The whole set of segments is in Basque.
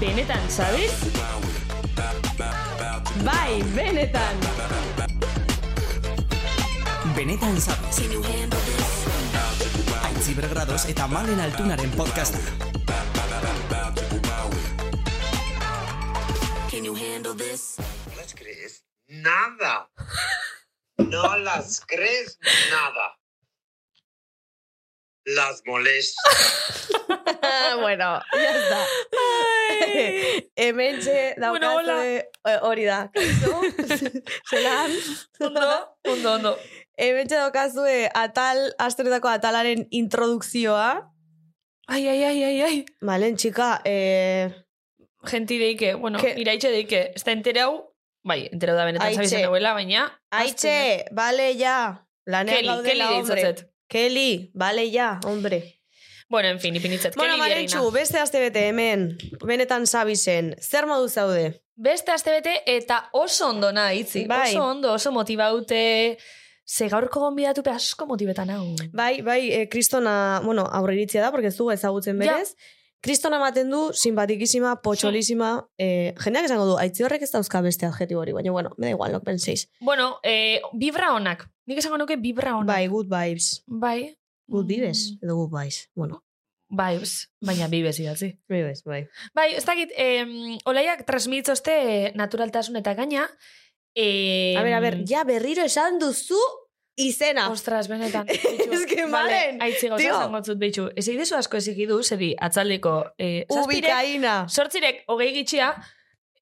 Benetan, sabes? Bai, benetan. Benetan zabez. Aitzi bergradoz eta malen altunaren podcasta. ¿No las crees? Nada. No las crees nada. Las molesta. bueno, ya está. Hola. daukazue eh, hori da. Zelan? Ondo, ondo, ondo. Hementxe daukazue atal, asteretako atalaren introdukzioa. Ai, ai, ai, ai, ai. Malen, txika, eh, Genti deike, bueno, Ke- iraitxe deike. Ez da enterau, bai, enterau da benetan zabizen nauela, baina... Aitxe, bale ja. Lanean gaudela, hombre. Kelly, bale ja, hombre. Bueno, en fin, ipinitzet. Bueno, Marentxu, beste aste bete hemen, benetan sabizen, zer modu zaude? Beste aste bete eta oso ondo nahi, Bai. Oso ondo, oso motibaute. Ze gaurko gonbidatu pe asko motibetan hau. Bai, bai, eh, kristona, bueno, aurreritzia da, porque ez dugu ezagutzen Ja. berez. Kristona ematen du, simpatikisima, potxolisima, eh, jendeak esango du, aitzi horrek ez dauzka beste adjetibo hori, baina bueno, me da igual, nok penseiz. Bueno, eh, vibra onak. Nik esango nuke vibra onak. Bai, good vibes. Bai. Good vibes, Mm, edo good vibes. Bueno, Vibes, baina bibes idatzi. vibes, bai. Bai, ez dakit, em, olaiak transmititzoste naturaltasun eta gaina. Em, A ber, a ber, ja berriro esan duzu izena. Ostras, benetan. Es que, Maren, Aitzi gauza tio. esango zut behitxu. Ez egidezu asko eziki du, zedi, atzaldeko eh, zazpirek, Ubikaina. sortzirek hogei gitxia,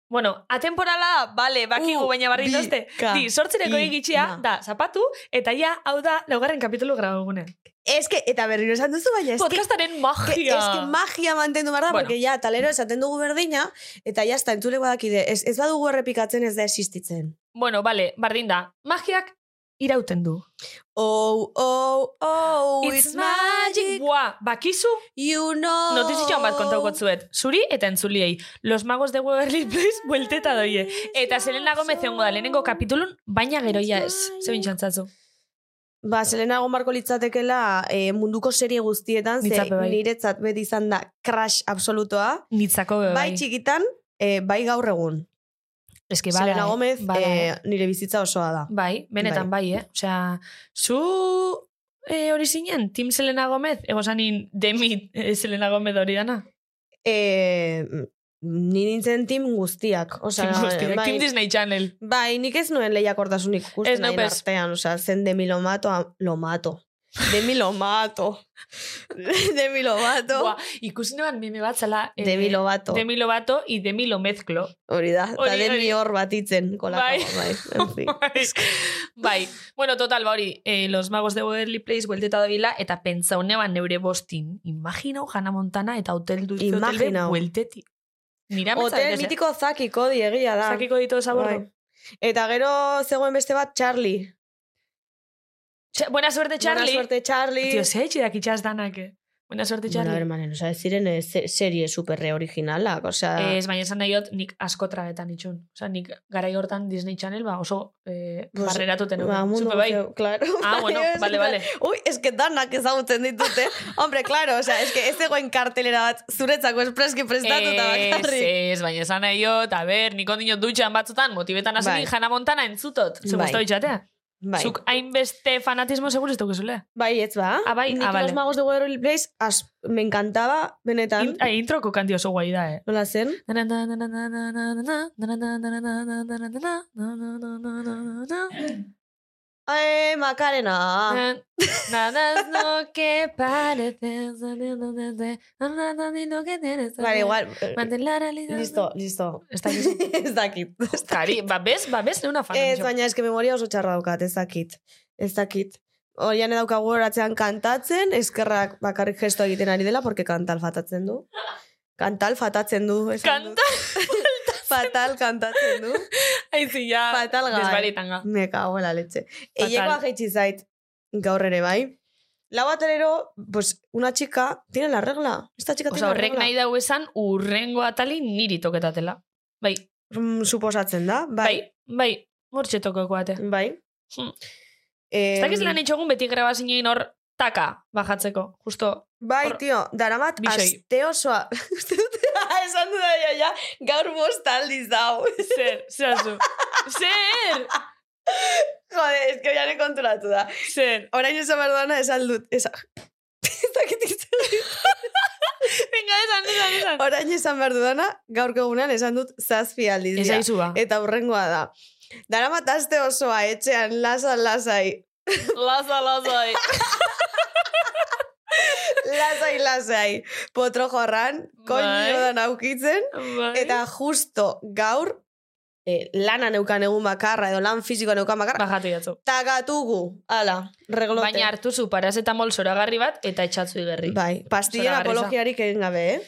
bueno, atemporala bale, bakigu U, baina barri dozte. Di, sortzirek hogei gitxia, ina. da, zapatu, eta ja, hau da, laugarren kapitulu grabagune. Ez que, eta berriro esan duzu, baina ez Podcastaren que, magia. es que magia mantendu behar da, Bueno. porque ja, talero esaten dugu berdina, eta ja, eta entzuleko dakide, ez, ez badugu errepikatzen ez da existitzen. Bueno, bale, bardin da, magiak irauten du. Oh, oh, oh, it's, magic, Buah, bakizu, you know. notizitxoan bat kontauko zuet. Zuri eta entzuliei. Los magos de Waverly Place buelteta doie. Eta Selena Gomez egongo da lehenengo kapitulun, baina geroia ez. Ze bintxantzatzu. Ba, Selena Gomarko litzatekela eh, munduko serie guztietan, ze bai. niretzat beti izan da crash absolutoa. Nitzako be Bai bai. txikitan, eh, bai gaur egun. Que bada, Selena eh. Gomez Bada, eh, eh. nire bizitza osoa da. Bai, benetan bai, eh? Osea, zu eh, hori zinen, Tim Selena Gomez, ego zanin Demi eh, Selena Gomez hori dana. Eh, ni nintzen tim guztiak. Osea, Tim, guztiak, bai, Tim Disney Channel. bai, nik ez nuen lehiakortasunik ikusten nahi artean. Osea, zen Demi Lomato, a- Lomato. Demi Lomato. Demi Lomato. Buah, ikusi neban meme bat zala... eh, Demi Lovato. Demi Lovato y Demi lo mezclo. Hori da, eta Hori, Demi hori. hor batitzen. Kolako, Bai. bai. En fin. bai. bai. Bueno, total, ba hori, eh, los magos de Waverly Place buelteta dobila, eta pentsau neban neure bostin. Imaginau Hannah Montana eta hotel dulce hotel be Imaginau. buelteti. Nira Hotel mitiko zaki kodi egia da. Sakiko ditu zabordo. Bai. Eta gero zegoen beste bat Charlie. Ch- Buena suerte, Charlie. Buena suerte Charlie. Tio, ze etxidak itxaz danak, eh? Buena suerte, Bueno, a Charlie. ver, manen, oza, ez ziren eh, se- serie superre originalak, osea... Ez, baina esan nahiot, nik asko tragetan itxun. Osa, nik garai hortan Disney Channel, ba, oso eh, Pues, barreratuten. ba, mundu bai. claro. Ah, bueno, Es vale, que- vale. Uy, es que danak ezagutzen ditute. Hombre, claro, osea, es que ez zegoen kartelera bat zuretzako espreski prestatuta Ez, bakarrik. ez, baina esan nahiot, a ber, niko dino dutxan batzutan, motibetan hasi Bai. Hannah Montana entzutot. Ze Bai. itxatea. Bai. Zuk hainbeste fanatismo seguro ez dukezule. Bai, ez ba. Ah, bai? Ah, vale. Magos de Waverly Place, as, me encantaba, benetan. In, ai, introko kanti oso guai da, eh. Nola zen? Eh, Macarena. Nada es lo que parece. Vale, igual. eh, Mantén la realidad. Listo, listo. Ez dakit. ez dakit. Kari, ba, bez, ba, bez, neuna fan. Ez, baina ez que memoria oso txarra daukat, ez dakit. Ez dakit. Horian edaukagu horatzean kantatzen, eskerrak bakarrik gesto egiten ari dela, porque kantal fatatzen du. Kantal fatatzen du. esan dut. Kanta, Fatal kantatzen du. aizi, ja. Fatal gai. Desbaritanga. Me cago en la leche. Fatal. Eilekoa jaitsi zait, gaur ere bai. Lau aterero, pues, una chica tiene la regla. Esta chica Osa, tiene la horrek regla. nahi dau esan, urrengo atali niri toketatela. Bai, Mm, suposatzen da, bai, bai. bai, hortxe tokeko ate. Bai. Hmm. Eh, Ez dakiz lan itxogun beti grabazioin hor taka bajatzeko, justo Bai, Hor- tio, daramat Bixoi. aste osoa. Uste dut, esan du da, ja, ja, gaur bost aldiz dau. Zer, zer azu. Zer, Jode, ez que oian konturatu da. zer. Orain esan behar duana, esan dut, esan... Egin. Venga, esan, esan, esan. Orain esan behar dudana, gaurko egunean esan dut zazpi aldiz. Ez ja. aizua. Eta hurrengoa da. Daramat aste osoa etxean lasa lasai. Laza, lazai. Lasai lasai. Potro jorran, koño Bai. naukitzen. Bai. Eta justo gaur, eh, lana neukan egun bakarra, edo lan fizikoa neukan bakarra, Bajatu jatzu. tagatugu, ala, reglote. Baina hartu zu parazetamol zoragarri bat eta etxatzu igerri. Bai, za. apologiarik egin gabe, eh?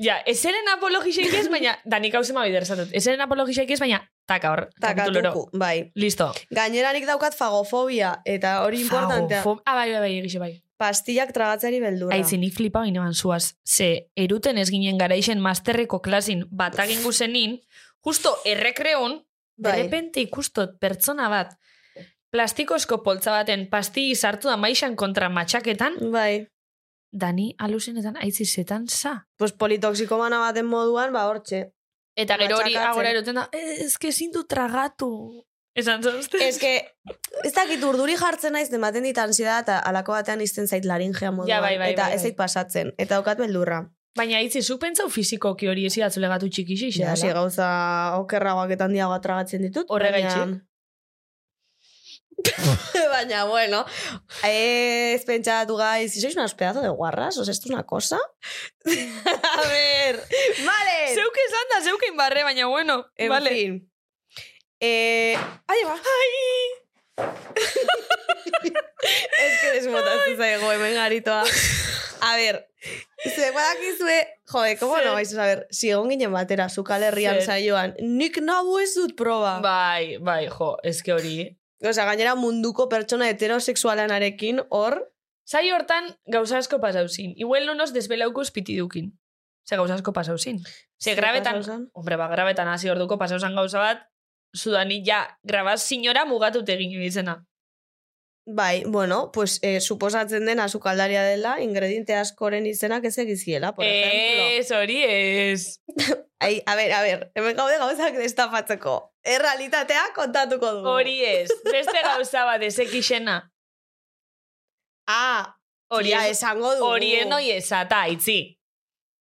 Ja, eseren apologixeik ez, baina, danik hau zema bider zatut. Eseren apologixeik ez, baina, taka hor, kapitulero. Takatuku, bai. Listo. Gaineranik daukat fagofobia, eta hori importantea. Fagofob- Ah, bai, bai, bai, egixe bai. Pastillak tragatzeari beldura. Aizi, nik flipa gineban zuaz. Ze, eruten ez ginen garaixen masterreko klasin batagin guzenin, justo errekreon, Bai. de repente ikustot pertsona bat, plastikozko poltza baten pasti sartu da maixan kontra matxaketan, Bai. dani aluzinetan aizi zetan za. Pues politoxikomana baten moduan, ba, hortxe. Eta gero hori agora eroten da, "Eh, ez que ezin du tragatu. Esan zauzte? Ez que, ez dakit urduri jartzen naiz, dematen dit ansiedad, eta alako batean izten zait laringea moduan. Ja, bai, bai, eta bai, ez bai. zait pasatzen. Eta daukat beldurra. Baina itzi, zu pentsau fizikoki hori ez idatzule gatu txikixi, Ja, hasi gauza okerragoak eta handiagoa tragatzen ditut. Horregaitxik. baina- Baina, bueno, ez pentsatu gaiz, sois unos pedazos de guarras, os esto es una cosa? A ver, vale. Zeuke esan da, zeuke inbarre, baina bueno. En vale. fin. Eh, ahí va. es que desmotatzen zaigo hemen garitoa. A ver, ze badakizue, jode, ¿cómo Zer. no vais a saber? Si egon ginen batera, zu kalerrian saioan, nik nabu ez dut proba. Bai, bai, jo, eske hori. Osea, gainera munduko pertsona heterosexualanarekin hor, Zai hortan gauza asko pasauzin. Igual no nos desbelauko espitidukin. Ze gauza asko pasauzin. Ze grabetan, hombre, ba, grabetan hasi orduko pasauzan gauza bat, zudani ja, grabaz sinora mugatut egin izena. bai, bueno, pues eh, suposatzen dena sukaldaria dela, ingrediente askoren izenak ez egiziela, por ejemplo. Ez, hori ez. Ai, a ver, a ver, hemen gaude gauzak destapatzeko. Errealitatea kontatuko dugu. Hori ez. Beste gauza bat ezekixena. Ah, Hori ez, esango dugu. hori ez noi ezata itzi.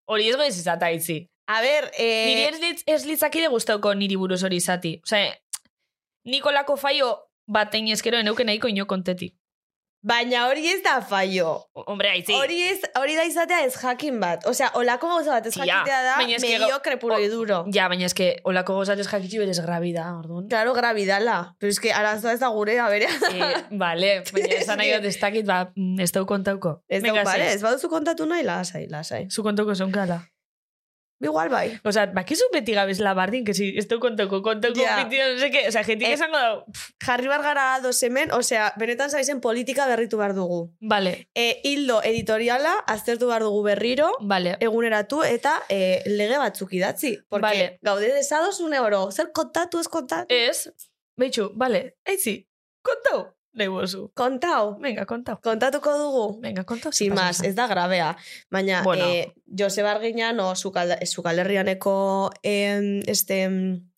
Hori ez goiz ezata itzi. A ver, eh... Niri ez, litz, ez litzakide gustauko niri buruz hori izati. Osea, Nikolako faio bat eskero eneuken nahiko ino konteti. Baina hori ez da fallo. Hombre, aitzi. Hori ez, hori da izatea ez jakin bat. Osea, olako gauza bat ez jakitea da, baina ez que puro o- duro. Ja, baina eske, olako gozatez jakitxi berez grabida, orduan. Claro, gravidala. Pero es que arazoa ez da gure, a berea. Eh, vale, baina esan nahi dut ez dakit, ba, mm, ez dau kontauko. Ez da, Venga, vale, ez baduzu kontatu nahi, lasai, lasai. Zu kontauko zonkala. Igual bai. Osa, bakizu beti gabez labardin, que si kontauko, kontauko, Ja. yeah. no sé qué, osa, jentik Eh, esango dau. Jarri bar gara ados hemen, osea, benetan zaizen politika berritu behar dugu. Vale, E, hildo editoriala aztertu behar dugu berriro, vale. eguneratu eta e, lege batzuk idatzi. Porque Vale. gaude desadosune oro, zer kontatu ez kontatu? Ez, behitxu, vale, aitzi, kontau, nahi bozu. Kontau, Venga, kontau. kontatuko dugu. Venga, kontau. Sin más, ez da grabea. Baina, Bueno. eh, Jose Bargiñano, sukalderrianeko em, este, em,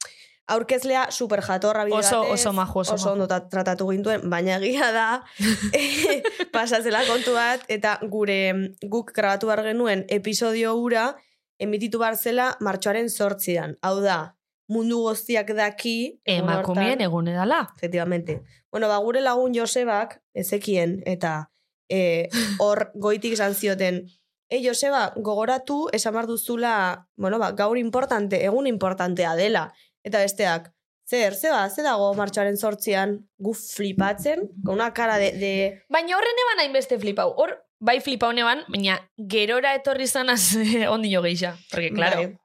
aurkezlea super jatorra bide Oso- oso majo, oso oso ondo ta- tratatu gintuen, baina egia da eh, pasatzela kontu bat, eta gure guk grabatu behar genuen episodio ura emititu behar zela martxoaren sortzidan. Hau da, mundu guztiak daki Emakumeen egun edala. Efectivamente. Bueno, ba, gure lagun Josebak, ezekien, eta eh, hor goitik izan zioten, e, Joseba, gogoratu, esan behar duzula, bueno, ba, gaur importante, egun importantea dela. Eta besteak, zer, zeba, ze dago martxoaren sortzian, gu flipatzen, con una cara de... de... Baina horren eban hainbeste flipau. Hor, bai flipau neban, baina gerora etorri zanaz ondino geixa. Porque, claro, Bai.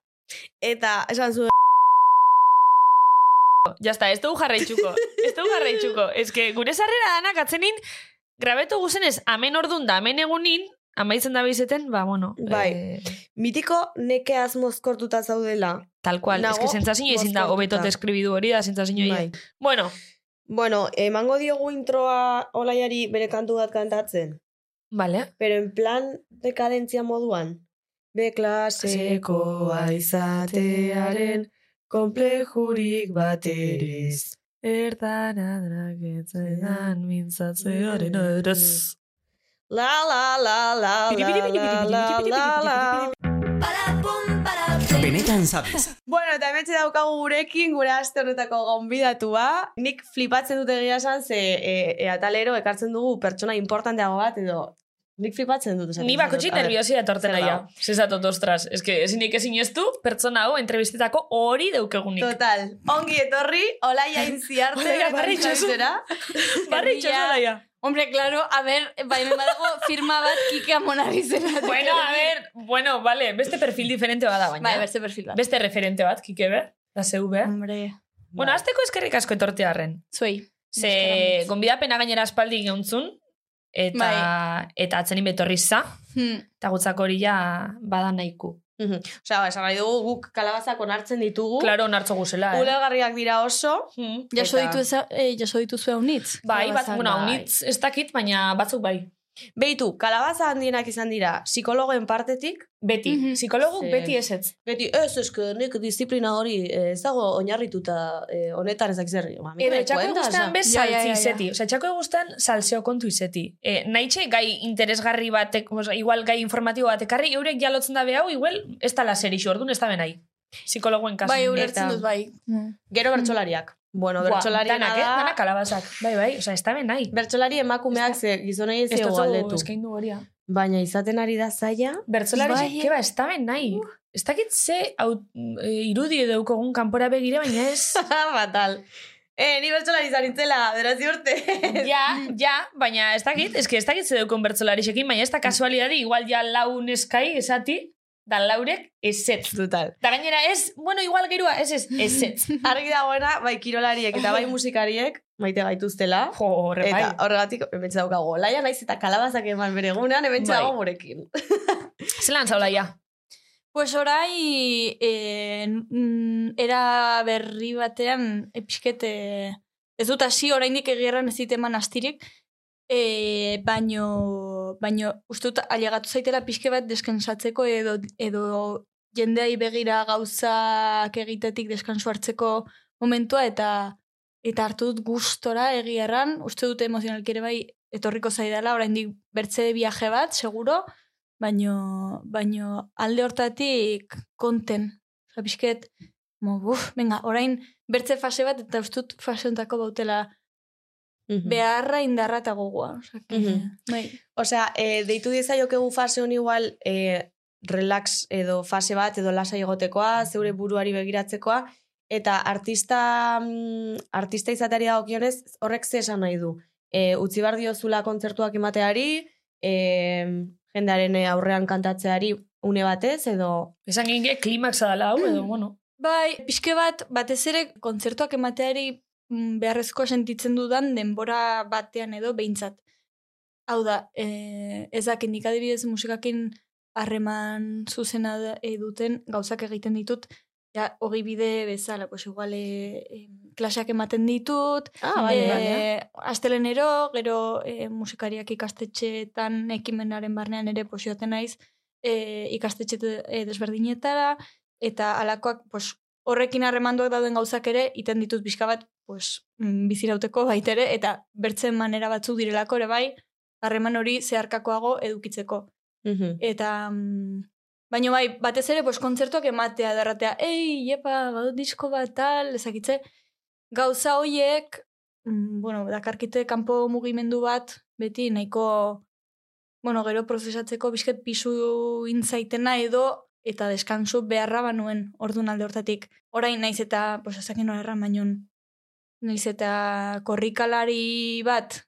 Eta, esan zuen, ya está, ez dugu jarraitzuko. ez dugu jarraitzuko. Ez que gure sarrera danak atzenin, grabetu guzenez, amen ordun da, amen egunin, amaitzen da bizeten, ba, bueno. Bai. Eh, mitiko nekeaz mozkortuta zaudela. tal cual. Nago Ez que sentzazio ezin da, mozkortuta. hobeto deskribidu hori da, sentzazio Bai. Bueno, Bueno, emango diogu introa olaiari bere kantu bat kantatzen. Vale. pero en plan dekadentzia moduan. B klasekoa izatearen komplejurik bateriz. Ertan adraketzean mintzatzearen eres. La la la la la la la la. Benetan sabes. Bueno, eta hemetxe daukagu gurekin, gure aste honetako gonbidatua. Nik flipatzen dut egia esan, ze e, e, atalero ekartzen dugu pertsona importanteago bat, edo nik flipatzen dut. Ni. A ber, nerviosi datorten zer aia. dago? Zezatot, ostras. Ez que ezin ez inoeztu, pertsona hau entrevistetako hori deukegunik. Total, ongi etorri, olaia intziarte. Olaia, barre itxosu. Barri daia. Hombre, claro, a ver, bai, badago firma bat Kike Amonari zera. Bueno, a ver, bueno, vale, beste perfil diferente bada baina. Bai, beste perfil bat. Beste referente bat, kike be, da zeu be. Hombre, Bueno, azteko eskerrik asko etortearren. zuei. Ze, Eskerrak. gonbidapena gainera aspaldi geuntzun, eta, Bai. eta atzenin betorri za, Hmm. eta gutzak hori ja bada naiku. Mhm. Osea, esan nahi dugu guk kalabazak onartzen ditugu. Claro, onartzo guzela, eh? Ulergarriak dira oso. Hmm. Jaso Eta- ditu eza, eh, jaso dituzu haunitz. Bai, bat, bueno, bai. unitz ez dakit, baina batzuk bai. Beitu, kalabaza handienak izan dira psikologoen partetik, Beti, Mhm. psikologu Ze- beti esetz. beti, ez, eske, nik disiplina hori eh, ez dago oinarrituta eh, honetan ezak zer. Ba, Edo, eguztan ja. bez saltzi izeti. Osa, etxako eguztan salseo kontu izeti. E, nahitxe gai interesgarri batek, oza, igual gai informatibo batek karri, eurek jalotzen da behau, igual ez da la serixo, orduan ez da benai. Psikologuen kasu. Bai, ulertzen dut, bai. Gero bertsolariak. Bueno, Buah, bertsolari danak, eh? da... Danak kalabazak. Bai, bai, oza, ez da benai. Bertsolari emakumeak ze gizonei ez Ez zego dutzu aldetu. eskaindu horia. Baina izaten ari da zaila. Bertzolari Bai, bai, keba, ez da benai. Ez dakit ze au, e, irudi edo daukogun kanpora begire, baina ez... Fatal. Eh, ni bertsolari izan nintzela, beratzi urte. ja, ja, baina ez dakit, ez que ez dakit ze daukon bertzolarixekin, baina ez da kasualidadi, igual ja lau neskai esati, da laurek ezetz. Total. Da gainera ez, bueno, igual gerua, ez ez, ezetz. Argi dagoena, bai kirolariek eta bai musikariek, maite gaituztela. Jo, horre bai. Eta horregatik, hementxe daukago, laia naiz eta kalabazak eman bere egunean, hementxe Bai. dago gurekin. Zelan zaula ja. Pues orai, eh, era berri batean, episkete, ez dut hasi oraindik egirran ez dit eman astirik, e, baino, baino, uste dut, alegatu zaitela pixke bat deskansatzeko edo, edo jendeai begira gauzak egitetik deskansu hartzeko momentua eta eta hartu dut gustora egierran, uste dut emozionalki ere bai etorriko zaidala, oraindik bertze viaje bat, seguro, baino, baino alde hortatik konten. Osa, pixket, mo, buf, venga, orain bertze fase bat, eta uste dut fase ontako bautela beharra indarra eta gogoa. Osa, que, Mhm. bai. Osea, e, deitu diezaiokegu fase honi igual e, relax edo fase bat edo lasai egotekoa, zeure buruari begiratzekoa, eta artista, mm, artista izateari dagokionez horrek ze esan nahi du. E, utzi bar diozula kontzertuak emateari, e, jendearen aurrean kantatzeari une batez, edo... Esan ginge klimaxa dela hau, edo, bueno. Bai, pixke bat, batez ere, kontzertuak emateari mm, beharrezko sentitzen dudan denbora batean edo behintzat. Hau da, e, ez dakit nik adibidez musikakin harreman zuzena e, duten gauzak egiten ditut, ja, hogei bide bezala, pues igual e, e, klaseak ematen ditut, Ah, bai, e, bai, astelenero, gero e, musikariak ikastetxeetan ekimenaren barnean ere pues, joaten naiz e, ikastetxe e, desberdinetara, eta alakoak pues, horrekin harremanduak dauden gauzak ere, iten ditut pixka bat pues, mm, bizirauteko baitere, eta bertzen manera batzuk direlako ere bai, harreman hori zeharkakoago edukitzeko. Mhm. Eta, mm, baina bai, batez ere, pues, kontzertuak ematea, darratea, ei, jepa, badut disko bat, tal, ezakitze, gauza hoiek, mm, bueno, dakarkite kanpo mugimendu bat, beti nahiko, bueno, gero prozesatzeko bizket pisu intzaitena edo, eta deskansu beharra banuen ordun alde hortatik. Orain naiz eta, pues, ezakin hori erran, naiz eta korrikalari bat,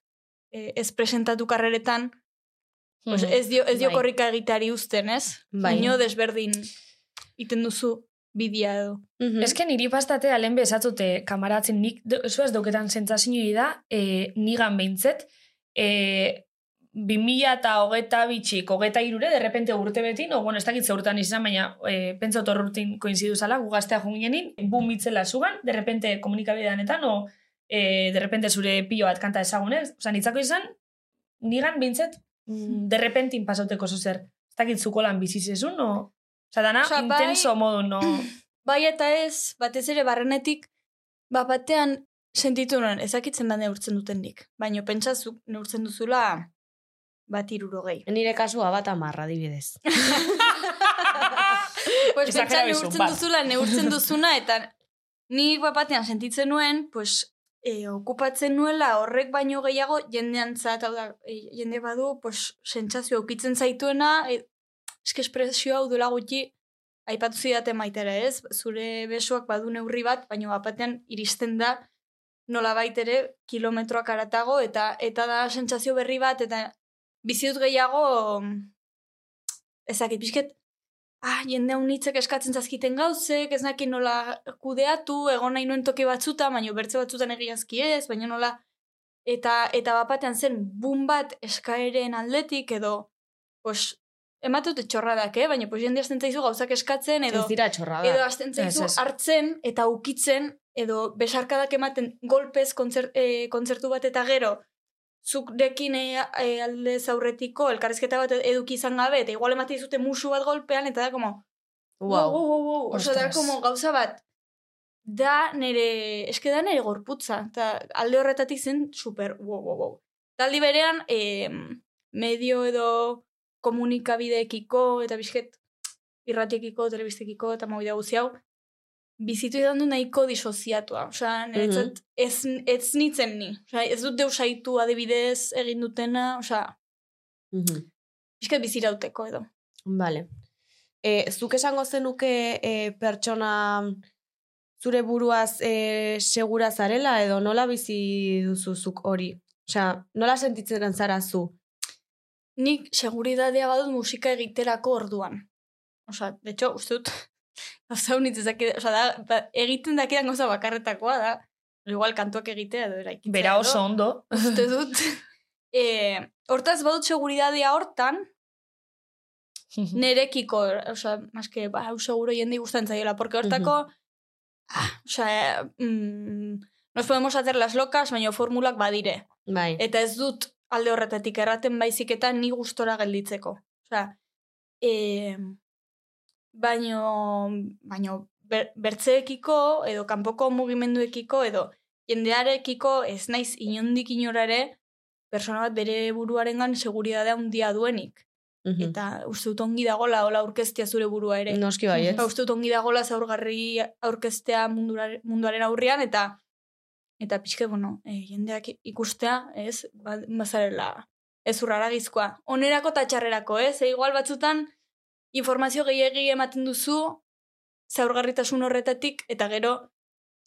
eh, ez presentatu karreretan, Pues Mhm. ez dio, ez dio Bai. korrika egiteari uzten, ez? Bai. Baino desberdin iten duzu bidea edo. Mhm. Ez que niri pastate alen bezatzute kamaratzen nik, zu ez dauketan sentzazio da, e, nigan behintzet, e, 2000 eta hogeta bitxik, hogeta irure, derrepente urte beti, no, bueno, ez dakit ze urtean izan, baina e, pentsa otor urtin koinzidu zala, gu gaztea jungenin, bum mitzela zugan, derrepente komunikabideanetan, o e, derrepente zure pilo bat kanta ezagunez, oza, nitzako izan, nigan behintzet, mm, derrepentin pasauteko zozer. Ez dakit zuko lan bizizezun, no? Osa, dana bai- intenso modu, no? Bai eta ez, batez ere barrenetik, ba batean sentitu nuen, ezakitzen da neurtzen dutendik. Baina pentsazuk neurtzen duzula bat irurogei. Nire kasua bat amarra, dibidez. pues pentsa neurtzen bat. duzula, neurtzen duzuna, eta ni bat batean sentitzen nuen, pues, e, okupatzen nuela horrek baino gehiago jendean zat, hau da, e, jende badu, pues, sentsazio aukitzen zaituena, e, eske espresio hau duela gutxi, aipatu zidate maitera ez, zure besoak badu neurri bat, baino bat batean iristen da, nola ere kilometroak aratago, eta eta da sentsazio berri bat, eta bizitut gehiago, ezakit, pixket, ah, jende unitzek eskatzen zazkiten gauzek, ez naki nola kudeatu, egon nahi nuen toki batzuta, baina bertze batzutan egiazki ez, baina nola, eta, eta bapatean zen bun bat eskaeren aldetik, edo, pues, ematute txorradak, eh? baina pues, jende azten zaizu gauzak eskatzen, edo, Ez dira txorra edo azten zaizu hartzen, eta ukitzen, edo besarkadak ematen golpez kontzert, eh, kontzertu bat eta gero, zukrekin e, e, alde zaurretiko elkarrizketa bat eduki izan gabe, eta igual ematen dizute musu bat golpean, eta da como, Wow. wow, wow, wow. Oso da como gauza bat, da nire, eske da nire gorputza, eta alde horretatik zen super, wow, wow, wow. Taldi berean, eh, medio edo komunikabideekiko, eta bizket irratiekiko, telebistekiko, eta mobidea guzti hau, bizitu izan du nahiko disoziatua. Osea, niretzat ez, ez nitzen ni. Osea, ez dut deusaitu adibidez egin dutena, osea, Mhm. bizket bizirauteko edo. Vale. E, zuk esango zenuke e, pertsona zure buruaz e, segura zarela edo nola bizi duzu zuk hori? Osea, nola sentitzen zara zu? Nik seguridadea badut musika egiterako orduan. De hecho, uste dut, gauza unitz ezaki, osea, da, ba, egiten dakidan gauza bakarretakoa da, igual kantuak egitea edo eraikitzea. Bera oso ondo. uste dut. e, hortaz badut seguridadea hortan, nerekiko, osea, maske, ba, hau seguro jende gustan zaiola, porque hortako, ah, osea, mm, nos podemos hacer las locas, baina formulak badire. Bai. Eta ez dut alde horretatik erraten baizik eta ni gustora gelditzeko. Osea, e, baino, baino ber, bertzeekiko, edo kanpoko mugimenduekiko, edo jendearekiko ez naiz inondik inorare, persona bat bere buruarengan seguridadea handia duenik. Mhm. Eta uste dut ongi dagola, hola aurkeztea zure burua ere. Noski baiet. Ba, uste dut ongi dagola zaurgarri aurkeztea munduaren aurrian, eta eta pixke, bueno, e, jendeak ikustea, ez, ba, bazarela, ez urraragizkoa. Onerako eta txarrerako, ez? E, igual batzutan informazio gehiagi ematen duzu zaurgarritasun horretatik, eta gero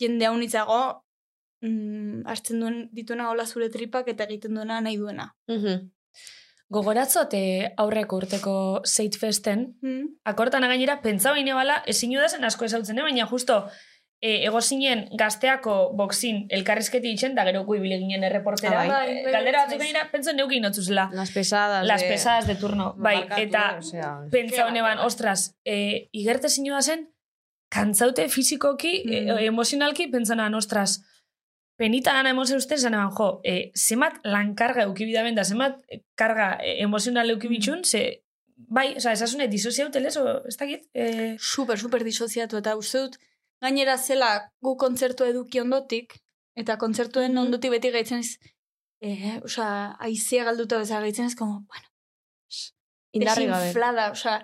jende haunitzago mm, hartzen duen dituena hola zure tripak eta egiten duena nahi duena. Mhm. Gogoratzot eh, aurreko urteko Zeit Festen, Mm? akortan gainera, pentsa baina bala, ezin da zen asko ezautzen, eh? baina justo, e, ego zinen gazteako boxin elkarrizketi itxen, da gero ibile ginen erreportera. Ah, bai. Eh, Bai, Galdera batzuk gainera, pentsa neuki inotzuzela. Las pesadas. Las de- pesadas de turno. Bai, eta osea, pentsa Ke honeban, bat, ostras, e, igerte zinua zen, kantzaute fizikoki, Mm. e, emozionalki, pentsanan, ostras, penita gana emozio uste, zan eban, jo, e, zemat lankarga eukibidaben da, zemat karga e, emozional eukibitxun, ze, bai, oza, esasune, disoziautelez, o, ez dakit? E, super, super disoziatu, eta uste dut, gainera zela gu kontzertu eduki ondotik, eta kontzertuen ondotik beti gaitzen ez, eh, osea, aizia galduta bezala gaitzen ez, como, bueno, Indarri gabe. desinflada, osea,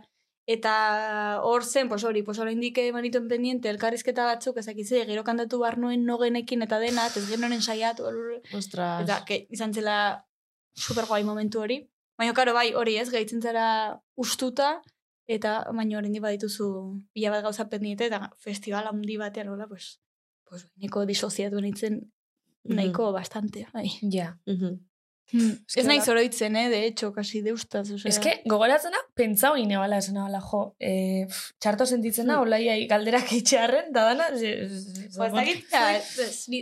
eta hor zen, pues hori, pues oraindik manituen pendiente, elkarrizketa batzuk, ezakitze, gero kantatu barnuen nogenekin eta dena, ez genuen ensaiatu, Ostras. eta que, izan zela super guai momentu hori. Baina, karo, bai, hori ez, gaitzen zara ustuta, eta baina hori badituzu pila bat gauza pendiente, eta festival handi batean, hola, pues, pues, nahiko disoziatu nintzen, nahiko bastante, bai. ja. Mhm. Ez nahi zoroitzen, eh, de hecho, kasi deustaz, osea. Ez que, gogoratzena, pentsau gine bala, esan bala, jo, e, pff, txarto sentitzena, Hmm. olai galderak itxearren, da dana, Ba, ez dakit,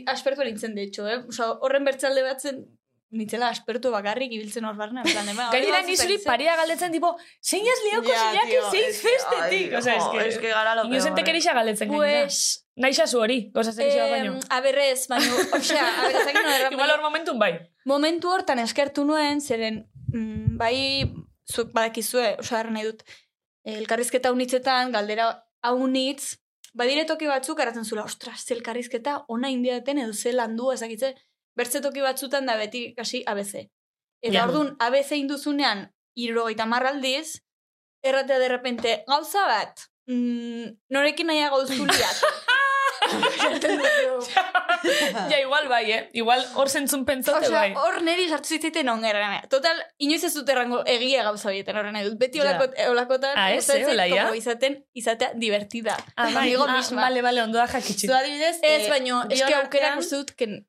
aspertu nintzen, de hecho, eh? Osa, horren bertzalde batzen, nitzela aspertu bakarrik ibiltzen hor barna, plan, ema, Gainera nizuri zen. paria galdetzen, tipo, zein ez lioko Ja, zeinak tío, zeiz es que, festetik. Osa, jo, es es que, que gara lo peor, tekerixa galdetzen gainera. Pues, Naixa zu hori, goza zekixo baino. em, a berrez, baina, osea, a ber, ez dakit nola erran, Igual hor momentun bai. Momentu hortan eskertu nuen, zeren mm, bai, zuek badakizue, osea, erran nahi dut, elkarrizketa unitzetan, galdera haunitz, badire toki batzuk eratzen zula, ostras, ze elkarrizketa ona indiaten edo ze landu ezakitze, bertze toki batzutan da beti kasi ABC. Eta Ja. orduan, ABC induzunean, irogeita marraldiz, erratea de repente, gauza bat, mm, norekin nahiago duzu liatu. ja, igual bai, eh? Igual hor zentzun pentsote Osea, bai. hor neri sartu zitzaiten ongerra. Total, inoiz ez dut errango egia gauza horietan horren nahi dut. Beti Ja. olako, olakotan, Ah, ez, gustatzen eh, ja? como izaten, izatea divertida. Ah, bai, ah, misma. Vale, vale, ondo da jakitxi. Zu adibidez, Ez, eh, baino, eske aukera uste dut, ken,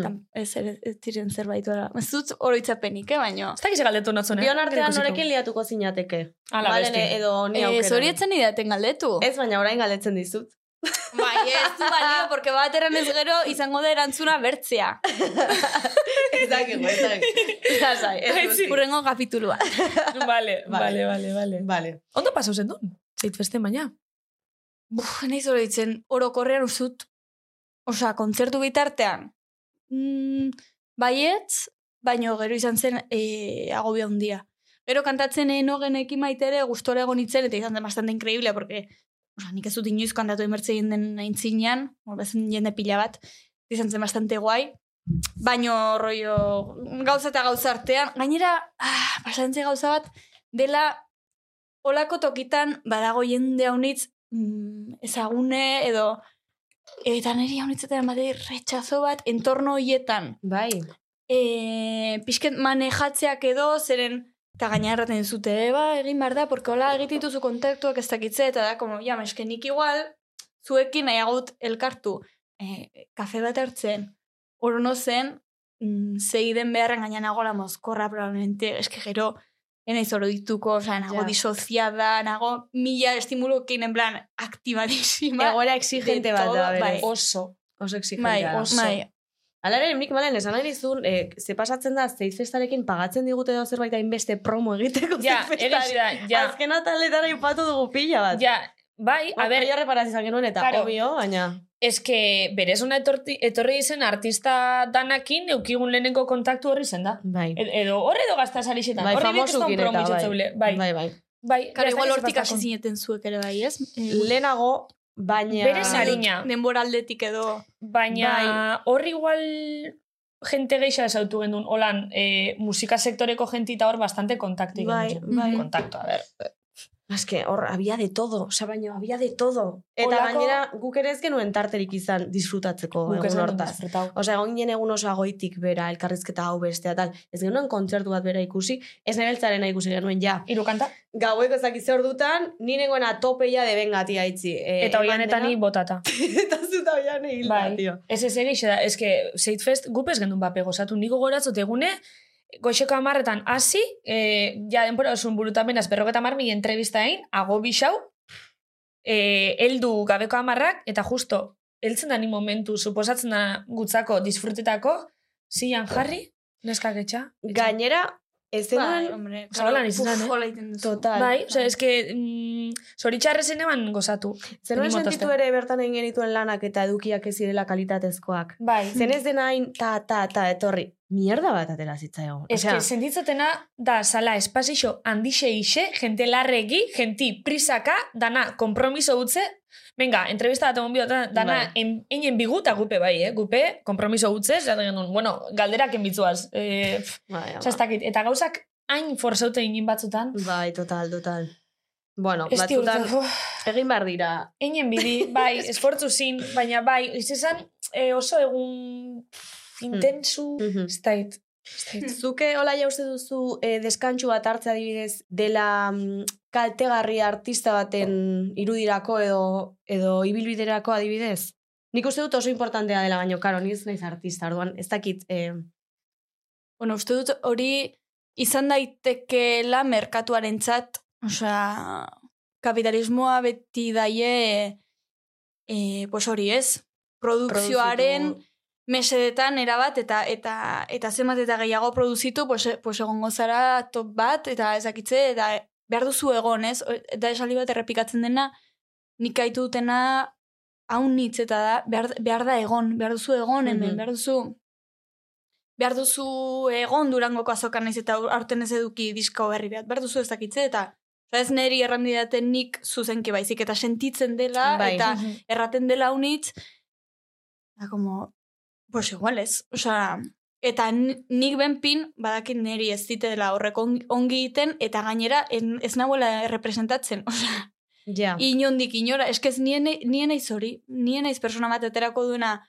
Tam, ez, ez, ez ziren zerbait ora. Ez dut oroitzapenik, eh, baino. Ez dakiz galdetu notzune. Bion artean norekin liatuko zinateke. Ala, besti. edo ni Eh, aukera. zorietzen idaten galdetu. Ez, baina orain galetzen dizut. Bai, ez du balio, porque bat erran ez gero izango da erantzuna bertzea. Ez dakigu, ez dakigu. Lasai, ez Ai, dut. sí. Urrengo kapitulua. Vale, Vale. vale, vale, vale. Ondo pasau zen duen? Zeit feste baina. Buf, nahi zoroitzen, orokorrean uzut, osea, kontzertu bitartean, mm, baietz, baino gero izan zen e, agobia handia. Gero kantatzen enogenekin maitere gustora egon itzen, eta izan zen bastante increíble, porque osea, nik ez dut inoiz kantatu emertze jenden aintzinean, bezen jende pila bat, izan zen bastante guai, baino rollo gauza eta gauza artean, gainera, ah, pasantze gauza bat, dela olako tokitan badago jende haunitz mm, ezagune edo eta niri haunitzetan bade retxazo bat entorno hoietan Bai. e, pixket manejatzeak edo zeren eta gaina erraten zute, "Eh, ba, egin behar da, porque hola egitituzu kontaktuak ez dakitze, eta da, como, ja, meske nik igual, zuekin nahiago dut elkartu, e, kafe bat hartzen, orono zen, mm, zeiden beharren gaina nagola mozkorra, probablemente, eske gero, enaiz oro dituko, oza, nago Ja. disoziada, nago mila estimulokin, en plan, aktibadísima. Egoera exigente bat da, bai. Oso. Oso exigente Bai, da. oso. bai, Hala ere, nik malen esan nahi dizun, eh, ze pasatzen da, zeiz festarekin pagatzen digute edo zerbait hainbeste promo egiteko Ja, Zeiz egiz festari. da, ja. Azken ataletara ipatu dugu pila bat. Ja, bai, a ber, ja reparaz izan genuen eta Claro. obvio, baina... eske berezuna etorti, etorri izen artista danakin eukigun lehenengo kontaktu horri zen da. Bai. E- edo hor edo gazta sarixetan. Bai, Horri nik ez famosukin duen eta promo bai. Bai, bai. Bai, bai. bai. Karo, ez igual hortik hasi zineten zuek ere bai, ez? Eh, Lehenago, baina... Bere sarina. Denbora aldetik edo... Baina hor igual gente geixa esautu gendun, holan, e, musika sektoreko jentita hor bastante kontaktu. Bai, bai. Kontaktu, a ver. Es que hor, había de todo, oza, baina había de todo. Eta Olako- gainera, guk ere ez genuen tarterik izan disfrutatzeko Guk egun hortaz. Osea, egon ginen egun oso agoitik bera, elkarrizketa hau bestea, tal. Ez genuen kontzertu bat bera ikusi, ez nebeltzarena ikusi genuen ja. Hiru kanta. Gaueko ezakiz ordutan, ni nengoen atopeia de benga, tia, itzi. E, Eta oianetan ni botata. eta zuta oian hilda, Bai. tio. Ez ez egixe da, ez que Zeitfest gupez gendun bape gozatu. Niko goratzot egune, goxeko amarretan hasi, e, ja denpora osun burutamenaz berroketa amar mi entrevista egin, ago bisau, e, eldu gabeko amarrak, eta justo, heltzen da ni momentu, suposatzen da gutzako, disfrutetako, zian jarri, neskak etxa. Gainera, ez Bai, hombre, Zabalan izan, eh? Hola iten duzu. Total. Bai, oza, ez que, mm, zoritxarrezen eban gozatu. Ni sentitu ere bertan egin genituen lanak eta edukiak ez zirela kalitatezkoak. Bai. Zen ez dena hain ta, ta, ta, etorri. Mierda bat atera zitzaigun. Ez que sentitzatena da sala espazixo handixe ixe, jente larregi, genti prisaka, dana kompromiso utze, Venga, entrevista bat egon bihota, dana Bai. en, einen bigu eta gupe bai, eh? Gupe, kompromiso utze, zaten genuen, bueno, galderak enbitzuaz. Eh, Bai, dakit, eta gauzak hain forzaute egin batzutan. bai, total, total. Bueno, Ez batzutan diurtu, uf, egin behar dira. einen bidi, bai, esfortzu zin, baina bai, ez esan eh, oso egun pff, intensu, dakit. ez dakit. Zuke hola ja uste duzu eh, deskantxu bat hartze adibidez dela mm, kaltegarri artista baten irudirako edo edo ibilbiderako adibidez? Nik uste dut oso importantea dela, baino, karo, ni ez naiz artista, orduan, ez dakit, eh, Bueno, uste dut hori izan daitekeela merkatuarentzat, osea, kapitalismoa beti daie, e, pues hori ez, produkzioaren produzitu- mesedetan erabat eta eta eta zenbat eta gehiago produzitu, pues, pues egongo zara top bat, eta ezakitze, eta behar duzu egon, ez? Eta esaldi bat errepikatzen dena, nik aitu dutena haun hitz eta da, behar, behar da egon, behar duzu egon hemen, Mhm. behar duzu behar duzu egon durangoko azokan naiz eta aurten ez eduki disko berri bat, behar duzu ez dakitze, eta ez neri errandidaten nik zuzenki baizik, eta sentitzen dela, Bai. eta Mhm. erraten dela unitz, da como, pues igual ez, osea, eta ni- nik benpin, badakit neri ez zite dela horrek on- ongi egiten, eta gainera en- ez nagoela representatzen, osea, Ja. inondik inora, eskez nien, nien naiz hori, nien naiz persona bat aterako duena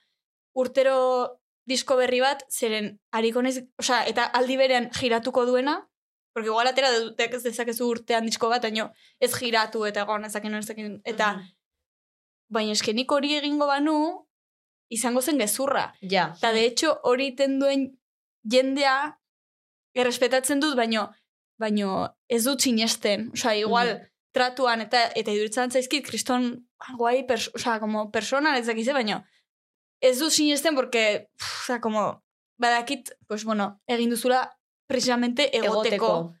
urtero disko berri bat, zeren hariko naiz, osea, eta aldi berean giratuko duena, porque igual atera dut ez dezakezu urtean disko bat, baino ez giratu eta egon ezakin, ezakin, eta baina eske nik hori egingo banu, izango zen gezurra. Ja. Eta de hecho hori iten duen jendea errespetatzen dut, baino, baino ez dut sinesten. Osea, igual tratuan eta eta iduritzen zaizkit kriston guai, pers osea, como persona ez dakize, baino ez dut sinesten porque, pff, osea, como badakit, pues bueno, egin duzula precisamente egoteko.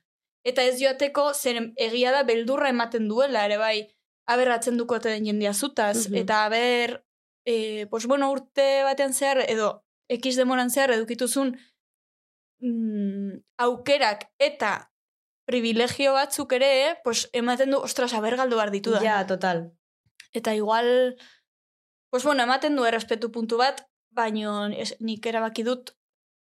Eta ez joateko, zer egia da beldurra ematen duela, ere bai, aberratzen duko den jendea zutaz, Mhm. eta aber, e, pues bueno, urte batean zehar, edo, ekiz demoran zehar, edukituzun mm, aukerak eta privilegio batzuk ere, pues ematen du, ostras, aber galdu behar ditu da. Ja, total. Eta igual, pues bueno, ematen du errespetu puntu bat, baino es, nik erabaki dut,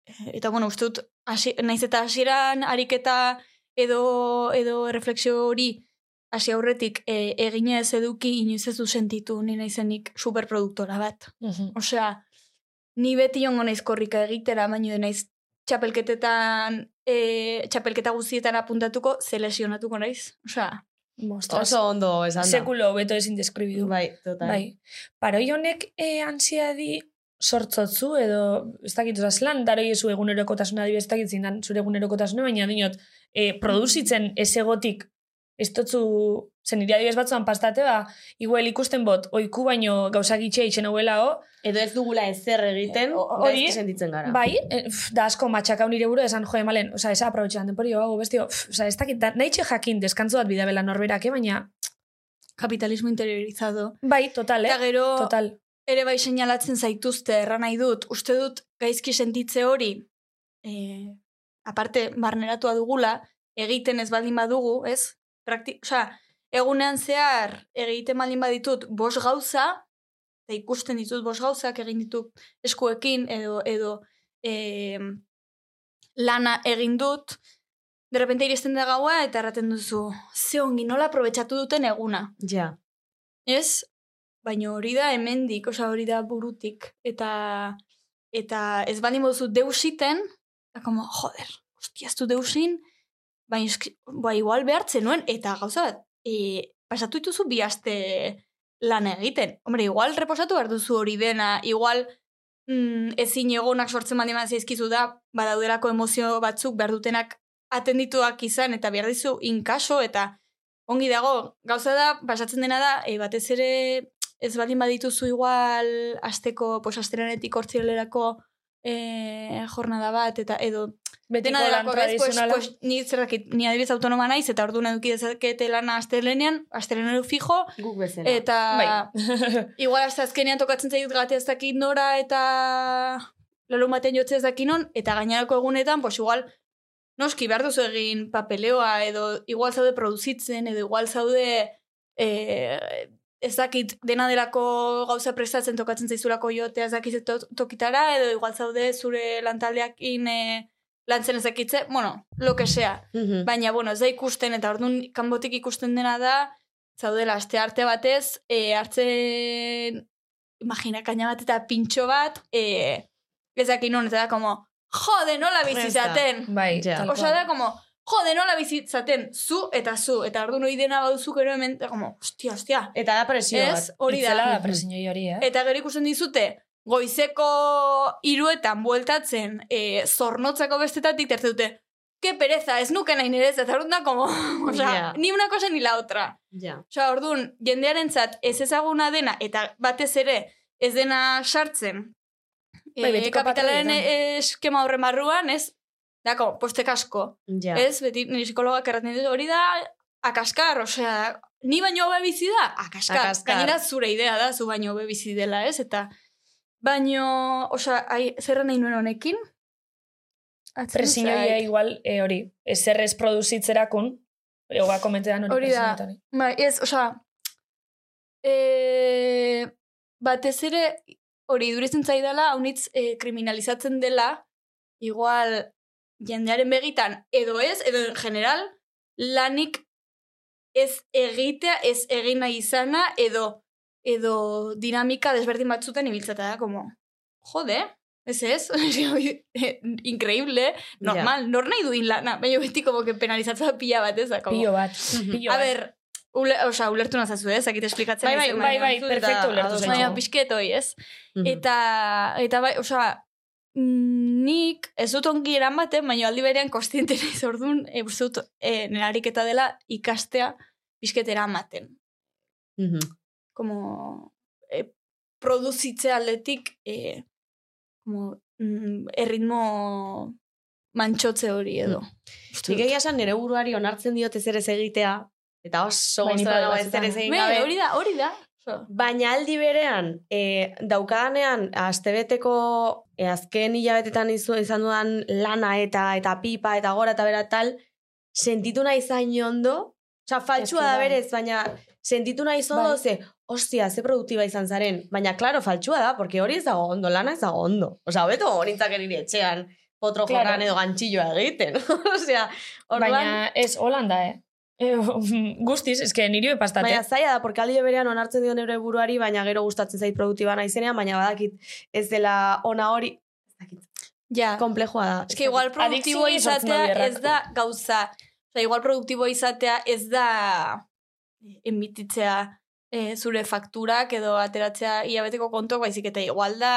eh, eta bueno, uste dut, hasi, naiz eta hasieran ariketa edo, edo refleksio hori hasi aurretik e, egina ez eduki inoiz ez du sentitu ni naizenik superproduktora bat. Mhm. Osea, ni beti jongo naiz korrika egitera, baino naiz txapelketetan, e, txapelketa guztietan apuntatuko, ze lesionatuko naiz. Osea, Mostras. Oso ondo esan da. Sekulo hobeto ezin deskribidu. Bai, total. Bai. Paroi honek e, ansiadi sortzotzu edo ez dakit, zelan daroi zu egunerokotasuna adibidez ez dakit zindan zure egunerokotasuna, baina dinot, e, produzitzen ez egotik ez dotzu, zen nire adibidez batzuan pastate ba, igual ikusten bot, oiku baino gauza gitxea itxen hauela ho, Edo ez dugula ezer egiten, O- hori hori, sentitzen gara. bai, e, da asko matxakau nire buru esan joe malen, oza, esa aprobetxean denpori, hau, bestio, oza, ez dakit, da, nahi txe jakin deskantzu bat bidabela norberak, eh, baina, kapitalismo interiorizado. bai, total, Eta eh? gero, Total. ere bai seinalatzen zaituzte, erran nahi dut, uste dut gaizki sentitze hori, e, aparte, barneratua dugula, egiten ez baldin badugu, ez? Prakti Osea, egunean zehar egiten baldin baditut bos gauza, eta ikusten ditut bos gauzak egin ditut eskuekin, edo, edo e, lana egin dut, de repente iristen da gaua, eta erraten duzu, ze ongi nola aprobetsatu duten eguna. Ja. Ez, baina hori da hemendik, osea hori da burutik. Eta, eta ez baldin moduzu deusiten, da como, joder, hostia, ez du deusin, baina eski, ba, igual behartzen nuen, eta gauza bat, e, pasatu dituzu bi aste lan egiten. Hombre, igual reposatu behar duzu hori dena, igual mm, ezin egonak sortzen baldin bat zaizkizu da, badaudelako emozio batzuk behar dutenak atendituak izan, eta behar dizu inkaso, eta ongi dago, gauza da, pasatzen dena da, e, batez ere ez baldin badituzu igual asteko, pues asteranetik hortzirelerako e, jornada bat, eta edo Betiko dena lan delako, bez, pues, tradizionala. pues, ni zerrakit, ni adibidez autonoma naiz, eta orduan eduki dezakete lana astelenean, astelenero fijo, Guk bezala. eta Bai. igual hasta azkenean tokatzen zaitut gatea ez dakit nora, eta larun batean jotzea ez dakit non, eta gainerako egunetan, pues igual, noski behar duzu egin papeleoa, edo igual zaude produzitzen, edo igual zaude eh, ez dakit dena delako gauza prestatzen tokatzen zaizulako jotea ez dakit to tokitara, edo igual zaude zure lantaldeakin eh, lantzen ez dakitze, bueno, lo que sea. Mhm. Baina, bueno, ez da ikusten, eta orduan kanbotik ikusten dena da, zaudela, aste arte batez, e, hartzen, imagina, kaina bat eta pintxo bat, e, ez dakit non, eta da, como, jode, nola bizizaten. Bai, Ja. Osa da, como, jode, nola bizitzaten, zu eta zu, eta orduan hori dena baduzu gero hemen, eta como, ostia, ostia. Eta da presio Ez, bat. hori Itzela da. da presiñoi hori, eh? Eta gero ikusten dizute, goizeko iruetan bueltatzen e, zornotzako bestetatik, terze dute, ke pereza, ez nuke nahi nire ez, da, como, o sea, Ja. ni una cosa ni la otra. Ja. Osea, orduan, jendearentzat ez ezaguna dena, eta batez ere ez dena sartzen, Bai, e, kapitalaren eskema horren barruan, ez, dako, postek asko. Ja. Ez, beti nire psikologak erraten dut, hori da, akaskar, osea, ni baino hobe bizi da, akaskar. Akaskar. Gainera zure idea da, zu baino hobe bizi dela, ez? Eta, baino, osea, ai, zerra nahi nuen honekin? Presioia igual e, hori, ezer ez produzitzerakun, Ego komentean hori. Hori da. presionetan. Bai, ez, osea, e, batez ere, hori iduritzen zaidala, haunitz e, kriminalizatzen dela, igual jendearen begitan, edo ez, edo en general, lanik ez egitea, ez egin nahi izana, edo edo dinamika desberdin batzuten ibiltzata da, como, jode, ez ez, increíble, normal, nor nahi duin lana, baina beti como que penalizatzen da pila bat, ez da, como, Pilo bat. Pilo A bat. ber, ule, osea, ulertu nazazu, ez? Akit esplikatzen. Bai, bai, bai, bai, perfecto ulertu zaitu. Baina nago. pixket hoi, ez? Mhm. Eta, eta bai, osea, mm, nik ez dut ongi eramaten, baina aldi berean kostiente naiz orduan, e, uste dut, e, nire ariketa dela ikastea pixket eramaten. Mhm. Como, e, produzitze aldetik, e, como, mm, erritmo mantxotze hori edo. Uste Nik egia esan nire buruari onartzen diote zer ez egitea, eta oso Bai, ni gustora bai, ez ez egin Be, gabe. hori da, hori da. Oso. Baina aldi berean, e, daukadanean, astebeteko e, azken hilabetetan izu, izan dudan lana eta eta pipa eta gora eta bera tal, sentitu nahi zain ondo, Osa, faltsua da bai. berez, baina sentitu nahi zondo, Bai. ze, ostia, ze produktiba izan zaren. Baina, klaro, faltsua da, porque hori ez dago ondo, lana ez dago ondo. Osa, hobeto horintzak nire etxean, potro Claro. jorran edo gantxilloa egiten. Osea, orduan, Baina ez Holanda, eh? E, guztiz, eske niri bepastate. Baina zaila da, porque aldi berean onartzen dio neure buruari, baina gero gustatzen zait produktiba naizenean, baina badakit ez dela ona hori, ez dakit, Ja. komplejua da. Ez que igual produktibo izatea ez da gauza. Osa, igual produktibo izatea ez da emititzea e, zure fakturak edo ateratzea hilabeteko kontuak baizik eta igual da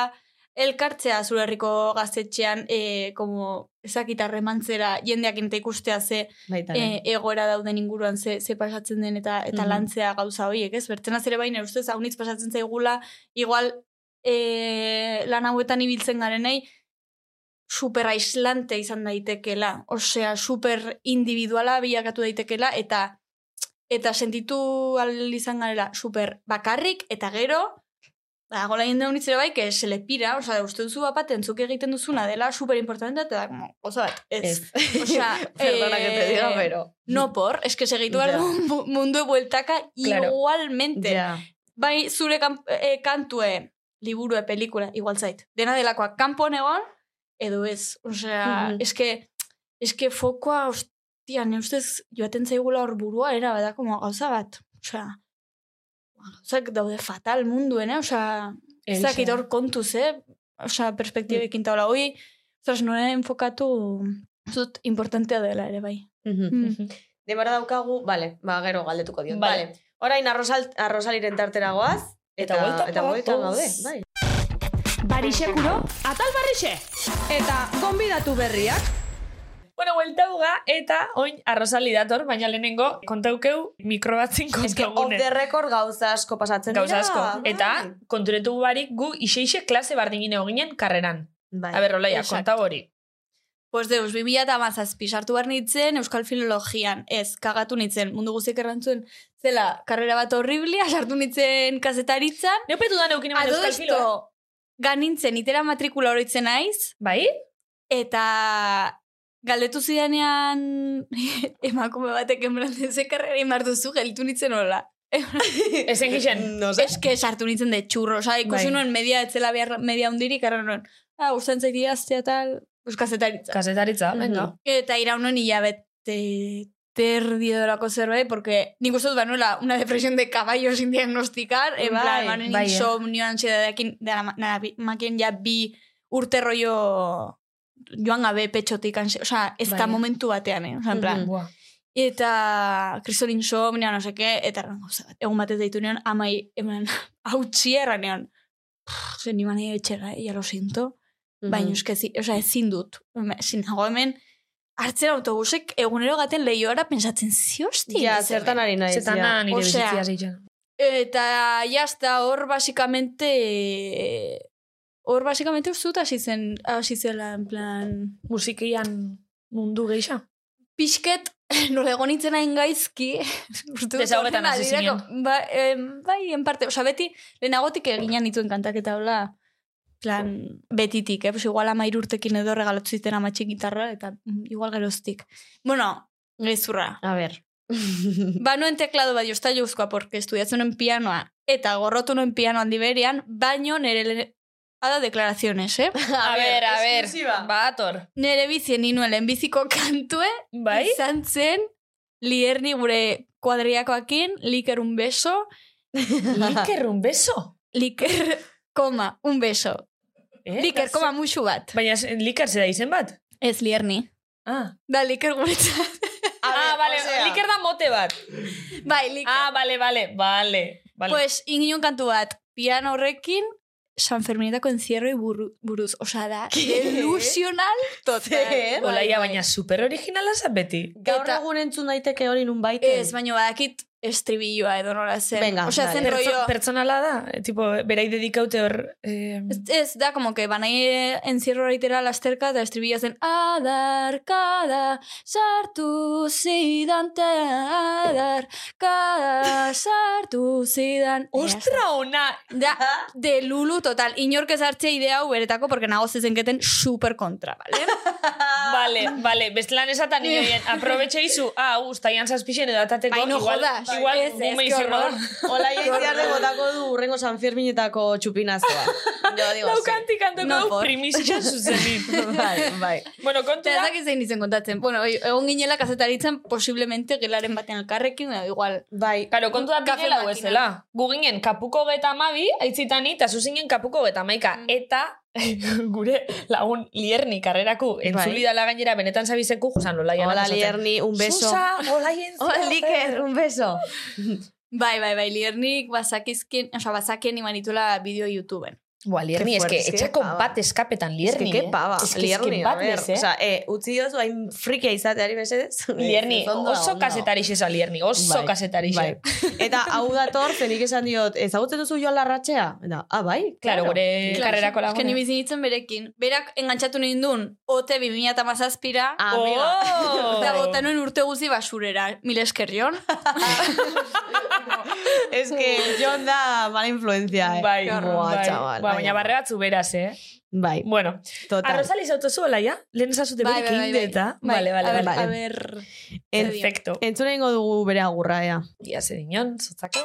elkartzea zure herriko gaztetxean e, como ezakit harremantzera jendeak eta ikustea ze Baita, e, egoera dauden inguruan ze, ze pasatzen den eta eta Mhm. lantzea gauza horiek, ez? Bertzenaz ere baina ustez haunitz pasatzen zaigula, igual e, lan hauetan ibiltzen garenei super aislante izan daitekela, osea, super individuala bilakatu daitekela, eta eta sentitu al izan garela super bakarrik, eta gero, ba, gola jende honitz ere bai, que se le pira, osea, uste duzu bat entzuk egiten duzuna dela super importante, eta da, como, oza bat, ez. Ez. Osea, Perdona que te diga, eh, pero... No por, es que segitu Ja. algo mundu bueltaka Claro. igualmente. Ja. Bai, zure kan, e, kantue, liburue, pelikula, igual zait. Dena delakoa, kanpon egon, edo ez. Osea, Mhm. eske, eske fokoa, ostia, ne ustez, joaten zaigula hor burua, era, bada, como gauza bat. Osea, gauzak daude fatal munduen, eh? Osea, ez dakit hor kontuz, eh? Osea, perspektibekin taula. Hoi, ostras, nore enfokatu, zut, importantea dela ere, bai. Mm. Demora daukagu, vale, ba, gero galdetuko diot. Vale. Vale. Orain arrozal, arrozaliren tartera goaz, eta, Eta bueltaka eta gatoz. gaude, bai. Barixekuro, atal barrixe! Eta gonbidatu berriak. Bueno, buelta uga, eta oin arrozali dator, baina lehenengo kontaukeu mikrobatzin Ez que off the record gauza asko pasatzen Gauza dira. asko. bai. Eta konturetu barik gu iseixe klase bardingin eginen karreran. Bai. A ber, Olaia, konta hori. Pues deus, 2000 eta mazazpi sartu behar nintzen Euskal Filologian. Ez, kagatu nintzen, mundu guztiek errantzuen zela karrera bat horriblia, sartu nintzen kazetaritzan. Neopetu da neukin eman euskal filo. ganintzen, itera matrikula horitzen naiz, Bai? eta galdetu zidanean emakume batek enbranden ze karrera imar duzu, geltu nintzen hola. Ezen gixen. No sé. Eske sartu nintzen de txurro, ikusi Bai. nuen media, etzela behar, media hundirik, karra nuen, ah, usten zaiti aztea tal, euskazetaritza. Kasetaritza, Mhm. venga. Eta iraunen hilabete terdi edorako zerbait, porque nik uste dut banuela una depresión de caballo sin diagnosticar, en Bai, plan, manen bai, eh. insomnio, ansiedadadekin, dara, nara, bi- makien ja bi urte rollo joan gabe petxotik, osea, ez da Bai. momentu batean, eh? Osea, en plan, Mhm. Buah. eta kriston insomnio, no seke, eta erran gauza bat, egun batez deitu neon, amai, eman, hau txia erran neon, ze ni mani etxera, eh, ya lo siento, Mhm. baina eske ezi, osea, ezin dut. Ezin nago hemen, hartzen autobusek egunero gaten lehioara pensatzen ziostin. Ja, zertan ari naiz. Zetan ja. nire bizitzia zitzen. Eta jazta hor basikamente hor basikamente uste dut hasi zen hasi zela en plan Musikian mundu geixa. pixket nola egon nintzen hain gaizki horren hasi badirako- ba, em, bai, en parte, osea, beti lehenagotik eginan nituen kantaketa hola plan, betitik, eh? Pues igual ama irurtekin edo regalatu ziten ama gitarra, eta mm, igual geroztik. Bueno, gezurra. A ver. Ba, nuen teklado bat jozta jauzkoa, porque estudiatzen pianoa, eta gorrotu nuen pianoa handi berian, baino nere le... Hada declaraciones, eh? A ver, a ver. Ba, ator. Nere bizien ninuen lehenbiziko kantue, Bai? izan zen, lierni gure kuadriakoakin, liker un beso, Liker un beso. liker, koma, un beso. Eh? Liker, koma, musu bat. Baina liker zera izen bat? Ez lierni. Ah. Da, liker guretzat. ah, vale, liker da mote bat. bai, liker. Ah, vale, vale, vale. vale. Pues, ingin kantu bat, piano horrekin, San Ferminetako encierroi buru, buruz. Osa da, delusional total. Olaia, baina super originala zan beti. Gaur egun entzun daiteke hori nun baiten. Ez, baina badakit estribilloa edo nola zen. Venga, Osea, zen dale. Pertso, rollo... pertsonala da, eh, tipo, berai dedikaute hor... Eh, Ez, ez, da, como que banai encierro horitera lasterka, eta estribilloa zen Adarkada, sartu zidan te adarkada, sartu zidan... Ostra ona! Da, de lulu total. Inork ez hartzea idea hau beretako, porque nago zezenketen super kontra, vale? Vale, vale, bestelan esatan nioien, aprobetxe izu, ah, guztaian zazpixen edo atateko, Bai, no igual, jodas. Igual, Ez, ez, gume que izango horror. da. Ola jaitziarre botako du urrengo San Ferminetako txupinazkoa. Jo, digo, Laukantik kantoko No, primizia zuzenin. bai, bai. bueno, kontu da, ez dakit zein izen kontatzen. Bueno, egon ginela kazetaritzen posiblemente gelaren batean elkarrekin, edo igual. Bai, Karo, kontu da makina. huezela. Gu ginen kapuko geta amabi, aitzitani, eta zuzinen kapuko geta maika. Mm. Eta gure lagun lierni karreraku entzuli dala gainera benetan zabizeku, josan lola hola Lierni, un beso. Susa, olaien Hola, Liker, un beso. Bai, bai, bai, liernik bazakizkin, oza, bazakien imanitula bideo YouTubeen. Boa, lierni, eske, es que etxako bat eskapetan Es lierni, que, eh? qué pava. Es que, Lierni, es que a bat ver. bez, eh? O sea, eh, utzi dozu hain friki izateari mesedez. Lierni, oso ondo. kasetari xeza lierni, oso Bai, kasetari Bai. Eta hau dator, zenik esan diot, ezagutzen duzu joan larratxea? Eta, ah, bai, Claro, gure karrerako Eske ni laguna. bizi nintzen berekin. Berak engantzatu nindun, ote 2008 amiga. Oh! Eta bota nuen urte guzi basurera. Mil esker, Jon. Es que Jon da mala influencia, eh. Bai, bai. chaval, Ba, bai. Baina barre batzu beraz, eh? Bai, Bueno, total. arrozali zautu zuela, ja? Lehen esazute Bai, berik bai, bai, indeta. bai. Vale, vale, a ver, vale. A ver... En- Perfecto. Entzuna ingo dugu bere agurra, ea. Ia ze dinon, zotzako.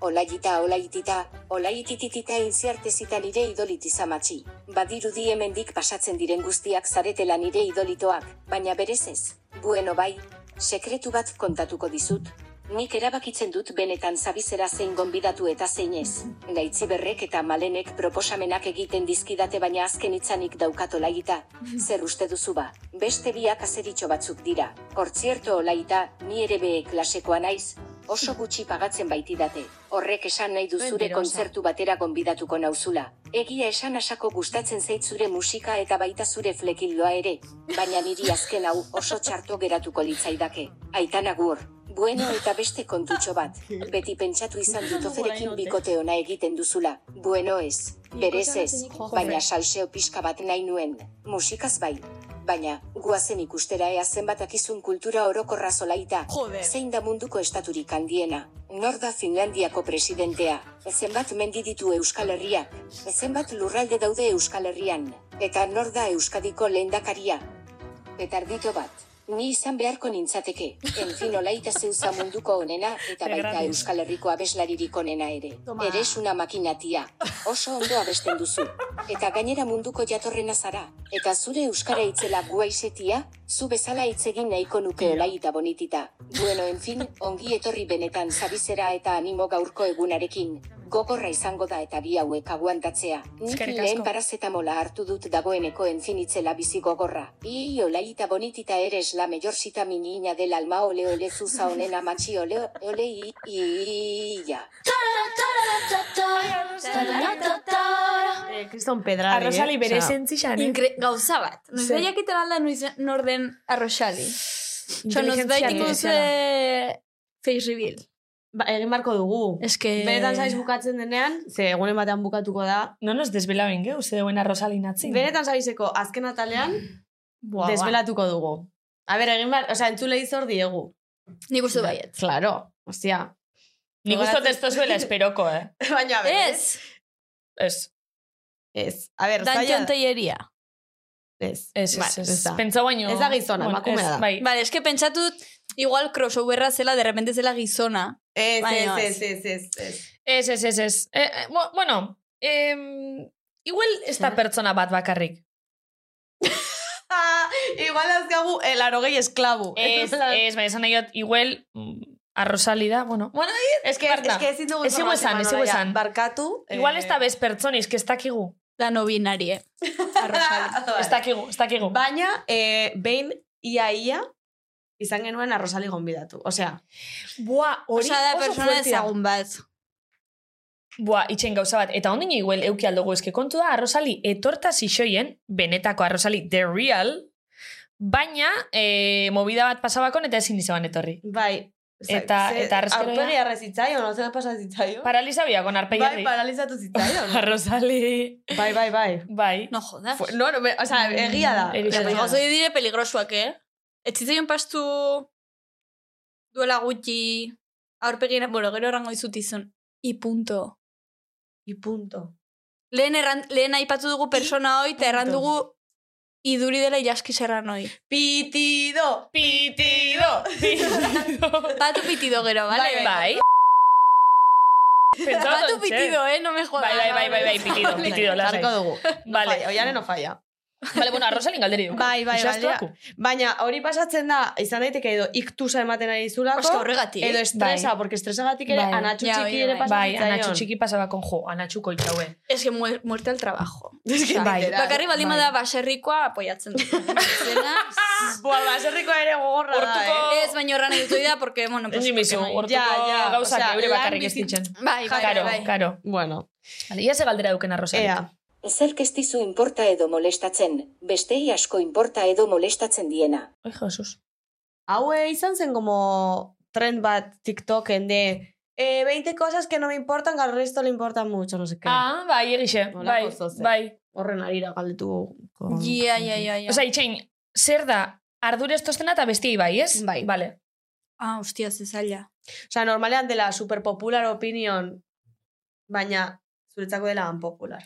Olaitita, olaitita, olaitititita inziartezita nire idolitizamatxi. Badirudi hemendik pasatzen diren guztiak zaretela nire idolitoak, baina berez ez. Bueno bai, sekretu bat kontatuko dizut. Nik erabakitzen dut benetan zabizera zein gonbidatu eta zein ez. Gaitzi eta malenek proposamenak egiten dizkidate baina azken itzanik daukat olaita. Zer uste duzu ba? Beste biak azeritxo batzuk dira. Hortzierto olaita, ni ere be klasekoa naiz, oso gutxi pagatzen baitidate. Horrek esan nahi du zure kontzertu batera gonbidatuko nauzula. Egia esan asako gustatzen zait zure musika eta baita zure flekildoa ere, baina niri azken hau oso txarto geratuko litzaidake. Aitan agur. Bueno eta beste kontutxo bat. Beti pentsatu izan dut oferekin bikote ona egiten duzula. Bueno ez, berez ez, baina salseo pixka bat nahi nuen. Musikaz bai. Baina, guazen ikustera ea zenbat akizun kultura orokorra zolaita. Joder. Zein da munduko estaturik handiena? Nor da Finlandiako presidentea? Zenbat mendi ditu Euskal Herriak? Zenbat lurralde daude Euskal Herrian? Eta nor da Euskadiko lehendakaria? Petardito bat. Ni izan beharko nintzateke. Enfin olaita zeuza munduko onena eta baita. Euskal Herriko abeslaririk onena ere. Toma. Eres una makinatia. Oso ondo abesten duzu. Eta gainera munduko jatorrena zara. Eta zure euskara itzela guaisetia, zu bezala hitz egin nahiko nuke olaita bonitita. Bueno, en fin, ongi etorri benetan zabizera eta animo gaurko egunarekin. Gogorra izango da eta bi hauek aguantatzea. Nik lehen parazetamola hartu dut dagoeneko enfinitzela bizi gogorra. I olaita bonitita eres la mayor cita mi niña del alma ole ole zuza honena matxi ole ole i, i, ja. Eh, Kriston Pedrari, Arrozali eh? bere Osea, zentzixan, eh? Inkre gauza bat. Noiz Zer? behiakiten alda norden arroxali. Osa, noiz Inteligentzia behik artifiziala. face reveal. Ba, egin barko dugu. Eske... Benetan zaiz bukatzen denean, ze egunen batean bukatuko da. No nos desvela bengue, uste deuen arrozali natzi. Benetan zaizeko azken atalean, Buah, desbelatuko dugu. A ber, egin bar, osea, entzule izor diegu. Nik uste baiet. Claro, ostia. Nik uste dut ez tozuela esperoko, eh? Baina, a ber, Ez, Ez, Ez. A ber, dantion zaila... teieria. Ez. ez, ez, ez. Pentsa baino... Ez da gizona, Bueno, emakumea ez, da. Bai. Vale, eske pentsatut, igual crossoverra zela, de repente zela gizona. Ez, ez, ez. ez, ez, ez, ez. Ez, ez, ez, ez. Eh, eh, bu- bueno, em, igual ez da pertsona bat bakarrik. Ah, igual azkagu el arogei esklabu. Ez, ez, bai, esan dut, igual mm, arrosali da, bueno. Bueno, Es que, Barta. es que ezin dugu Ez igu esan, ez igu Manoia. esan. Barkatu. igual eh, ez da bez pertsoniz, que ez dakigu. Da no binarie. Arrosali. Ez dakigu, ez dakigu. Baina, eh, behin ia-ia, izan genuen arrosali gonbidatu. Osea, Buah, hori Osa da oso persona ezagun bat. Buah, itxen gauza bat. Eta ondino igual euki aldugu eske kontu da, arrosali etorta zixoien, benetako arrosali, the real, baina e, movida bat pasabakon eta ezin izaban etorri. bai. Eta- eta arrezkero Aurpegi ja? arrezitzaio, no zer pasa zitzaio? Paraliza biakon bai, arpegiarri. paralizatu zitzaio. no? Arrosali. bai, bai, bai. Bai. No jodas. Fu- No, no, o sea, egia da. Egia da. Gauza dire peligrosuak, eh? Ez zitzaion pastu duela gutxi aurpegien, bueno, gero errango dizut izun. I punto. Y punto. Lehen, erran, lehen aipatu dugu persona hoi, eta erran dugu iduri dela jaskiz erran hoi. Pitido! Pitido. Pitido. Batu pitido gero, bale? Bai. Pentsatu Batu ontxe. pitido, eh? No me jodas. Bai, bai, bai, bai, bai, pitido, pitido, lasai. Dugu. Vale. falla, oiane no falla. Vale, bueno, arrosalin galderi dugu. Bai, bai, bai. Baina hori pasatzen da, izan daiteke edo iktusa ematen ari zulako, Oska horregatik. edo estresa, Bai. porque estresagatik ere Bai. anatxu Ja, txiki bai, ere bai. pasatzen Bai, anatxu txiki pasabakon jo, anatxuko itxaue. Ez que mu- muerte al trabajo. Es que Bai. Bakarri baldin bai. bada baserrikoa apoiatzen dut. Boa, baserrikoa ere gogorra da, eh? ez baino erran egitu da, porque, bueno, pues, bizu, porque bai. hortuko gauzak eure bakarrik ez ditzen. Bai, bai, Karo, bai. karo. Bueno, Vale, ia ze galdera duken arrosalik. ea. Zerk ez dizu inporta edo molestatzen, bestei asko inporta edo molestatzen diena. Ai, Jesus. Haue izan zen como trend bat TikToken de eh, 20 cosas que no me importan, al resto le importan mucho, no sé qué. Ah, bai, egixe. Bai, bai. Horren arira galdetu. Ja, ja, ja, ja. Osa, itxein, zer da, ardure ez tostena eta bestiei bai, ez? Bai. Vale. Ah, hostia, ze zaila. Osea, normalean dela super popular opinion, baina zuretzako dela unpopular.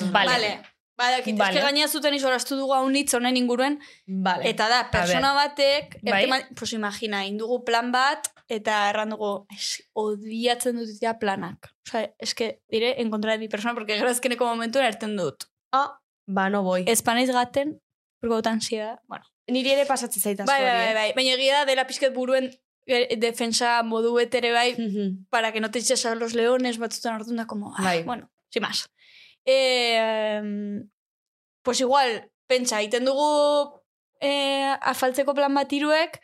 Vale. Vale. Vale, kit, Vale. gaina zuten izorastu dugu haunitz honen inguruen, Vale. eta da, persona batek, Bai. erteman, pues imagina, indugu plan bat, eta erran dugu, es, odiatzen dut itea planak. Osa, eske, dire, en contra de mi persona, porque gero azkeneko momentuen erten dut. ah, ba, no boi. Espanaiz gaten, porque dut ansiedad, bueno. Niri ere pasatzen zaitaz Bai, bai, bai, bai, baina egia da dela pizket buruen eh, defensa modu betere bai, Mhm. para que no te eches a los leones, batzutan hartun da, como, ah, Bai. bueno, sin más. Eh, em, pues igual, pentsa, egiten dugu eh, afaltzeko plan bat iruek,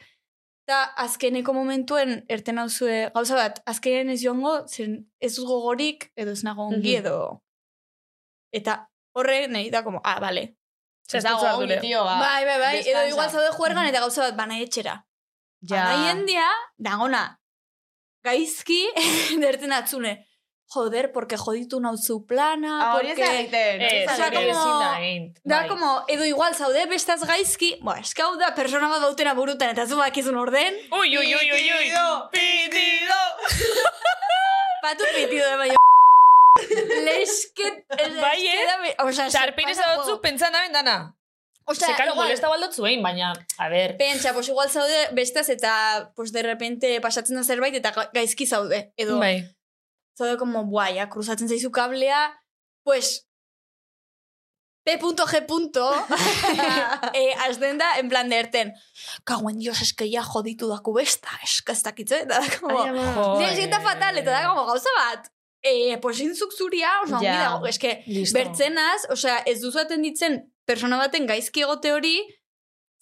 eta azkeneko momentuen erten hauzue, gauza bat, azkenen ez joango, zen ez dut gogorik, edo ez nago ongi, edo... Eta horre, nahi da, como, ah, vale. Ez dago ongi, tio, ba. bai, bai, bai, edo igual zaude juergan, eta gauza bat, bana etxera. Ja. Bana jendia, dagona, gaizki, derten atzune. Joder, porque joditu nauzu plana, Ah, hori ez da porque... egiten. Ez, como- ezin da Bai. como, edo igual zaude bestaz gaizki, bo, eska hau da, persona bat bautena burutan, eta zu bakizun orden, Ui, ui, ui, ui, ui. Pitido. batu pitido da baino. Lesket, Bai, eh? Osa, Sarpein ez dutzu pentsan da dana. Osa, Se, karo, igual, molesta baldotzu egin, baina, a ver. Pentsa, pues igual zaude bestaz eta pues de repente pasatzen da zerbait eta ga- gaizki zaude. Edo, Bai. Zaude como, buai, ja, cruzatzen zaizu kablea, pues, P.G. eh, azten da, en plan de erten, kauen dios, eske ya joditu daku besta, eske ez dakitze, eta da, como, sienta eh. fatal, eta da, como, gauza bat, eh, pues intzuk zuria, ongi Ja. dago, eske, Listo. bertzenaz, osea, ez duzu atenditzen persona baten gaizki egote hori,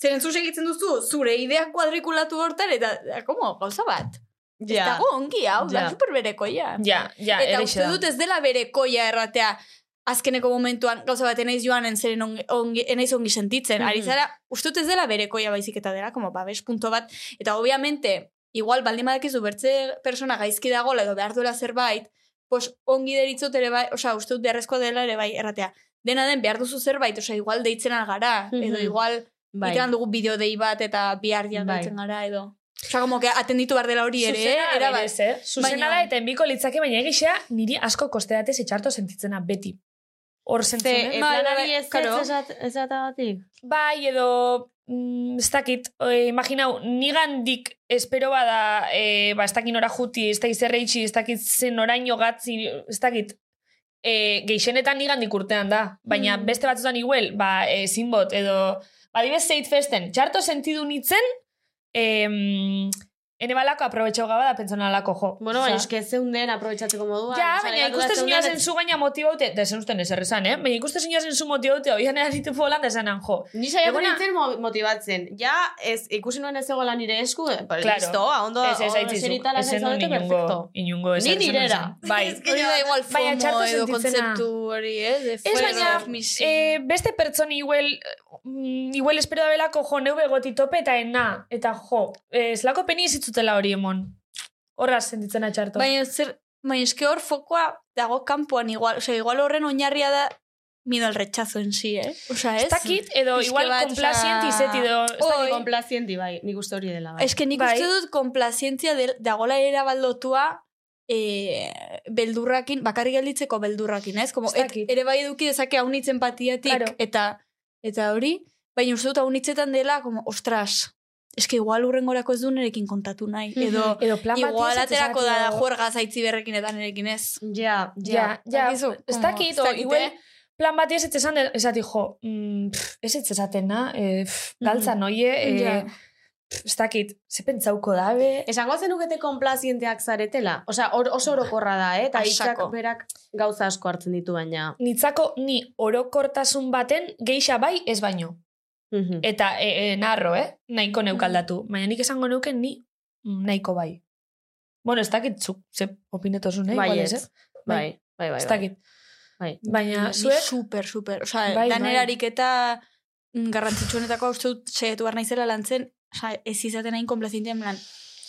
zeren zu segitzen duzu, zure idea kuadrikulatu hortan, eta, da, como, gauza bat. Ez Ja. dago ongi, hau, da Ja. superberekoia. Ja, ja, Eta uste dut ez dela berekoia erratea, azkeneko momentuan gauza bat enaiz joan entzeren ongi, ongi, enaiz ongi sentitzen. Ari Mhm. zara, uste dut ez dela berekoia baizik eta dela, como babes punto bat. Eta obviamente, igual baldin badakizu bertze persona gaizki dagoela edo behar duela zerbait, pues ongi deritzot ere bai, osea, uste dut beharrezkoa dela ere bai erratea. Dena den behar duzu zerbait, osea, igual deitzen algara, edo Mhm. igual Bai. iteran dugu bideo dei bat eta bihar dian Bai. deitzen gara, edo... Osa, como que atenditu behar dela hori ere, Zuzena era da berez, eh? Zuzena Baina- da eta enbiko litzake, baina egisea niri asko kosteatez itxarto sentitzena beti. Hor sentzunen. ez Bai, bai, lanari bai, ez ez ezatagatik. Bai, edo, mm, ez dakit, e, imaginau, nigandik espero bada, e, ba, ez dakit nora juti, ez dakit zerreitxi, ez dakit zen oraino gatzi, ez dakit, e, geixenetan nigandik urtean da, baina Mm. beste batzutan iguel, ba, e, zinbot, edo, ba, dibez zeit festen, txarto sentidu nitzen, em, ene balako aprobetxau gaba da pentsonalako jo. Bueno, baina eske zeunden aprobetxatzeko moduan. Ja, baina ikuste zeunden, zen gaina motibaute, da zen usten ezer esan, eh? Baina ikuste zen zu motibaute, oian eraditu folan da esanan jo. Ni saiatu Egona- nintzen mo- motibatzen. Ja, ez, ikusi nuen ez egoela nire esku, eh, pues Claro. listo, a ondo, Ez, ez, ondo aitzizu. eserita Ez lasen zen zaudete, inungo, inungo Ni ezer zen nirera. Bai. Hori da igual FOMO edo kontzeptu hori, eh? De Ez baina, eh, beste pertsoni igual, mm, igual espero da belako jo neube goti tope eta ena, eta jo, eh, zelako peni izitzutela hori emon. Horraz sentitzen atxarto. Baina zer, baina eske hor fokoa dago kanpoan igual, o sea, igual horren oinarria da miedo al rechazo en sí, eh? O sea, ez dakit, edo Pixke igual bat, komplazient osea, izeti edo... Oi. Komplazienti, bai, nik uste hori dela, bai. Es que nik Bai. uste dut komplazientzia dagola erabaldotua e, beldurrakin, bakarrik gelditzeko beldurrakin, ez? Como, et, ere bai eduki dezake haunitzen patiatik, Claro. eta eta hori, baina uste dut haunitzetan dela, como, ostras, es que igual urrengorako ez du nerekin kontatu nahi, edo Edo plan bat igual ez aterako da juerga zaitzi berrekin eta nerekin ez. Ja, Ja, ja, ez dakit, igual, eh? plan bat ez esan, esati jo, mm, pff, ez esatena, eh, pff, galtza noie, eh, Ja. pff, ez dakit, ze pentsauko dabe, Esango zenukete komplazienteak zaretela? Osea, or, oso orokorra da, eh? Eta hitzak berak gauza asko hartzen ditu baina. nitzako ni orokortasun baten geixa bai ez baino. Mhm. Eta e, e, narro, eh? Nahiko neukaldatu. Baina nik esango neuken ni mm, nahiko bai. Bueno, ez dakit zuk, ze opinetozu nahi, Bai, igual ez. eh? Bai, bai, bai. Ez bai. dakit. Bai. Baina zuek, super, super. Osa, Bai, lan bai. erariketa mm, garrantzitsuenetako uste dut saiatu behar naizela lantzen, osa, ez izaten hain komplazientean plan.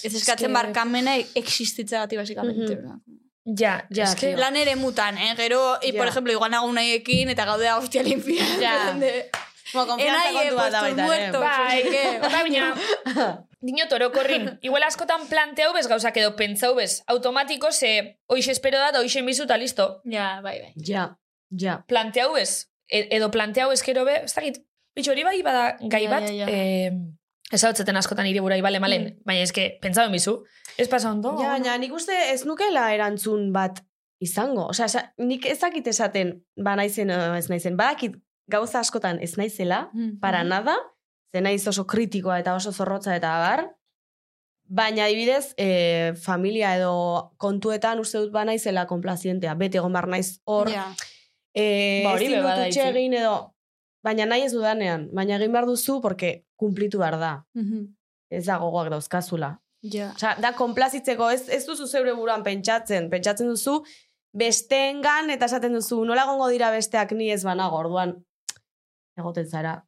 Ez eskatzen que- barkamena existitza gati, basikamente. ja, Ja, es que. Lan ere mutan, eh? Gero, y, por Ja. ejemplo, igual nago nahiekin eta gaudea hostia limpia. Ja. De, Bueno, konfiantza Enaie, kontu bat da baita muertos. bai. Bai, baina, dinot orokorrin, igual askotan planteau bez gauzak edo pentsau bez, automatiko ze, oiz espero da, da oiz emizu eta listo. Ja, bai, bai. Ja, ja. planteau ez, e- edo planteau ez gero be, ez dakit, bitxo hori bai bada gai Ja, bat, ja, ja. eh, ez hau askotan nire burai bale malen, baina eske, pentsau bizu, ez pasa ondo. Ja, baina nik uste ez nukela erantzun bat izango. Osea, nik ez dakit esaten, ba naizen ez naizen. Badakit gauza askotan ez naizela, para nada, ze naiz oso kritikoa eta oso zorrotza eta abar, baina adibidez, e, familia edo kontuetan uste dut ba naizela konplazientea, beti egon bar naiz hor, Ja. e, Ba, hori egin edo, baina nahi ez dudanean, baina egin behar duzu, porque kumplitu behar da. Mhm. Ez da gogoak dauzkazula. Ja. Osea, da konplazitzeko, ez, ez duzu zeure buruan pentsatzen, pentsatzen duzu besteengan eta esaten duzu, nola egongo dira besteak ni ez banago, orduan egoten zara.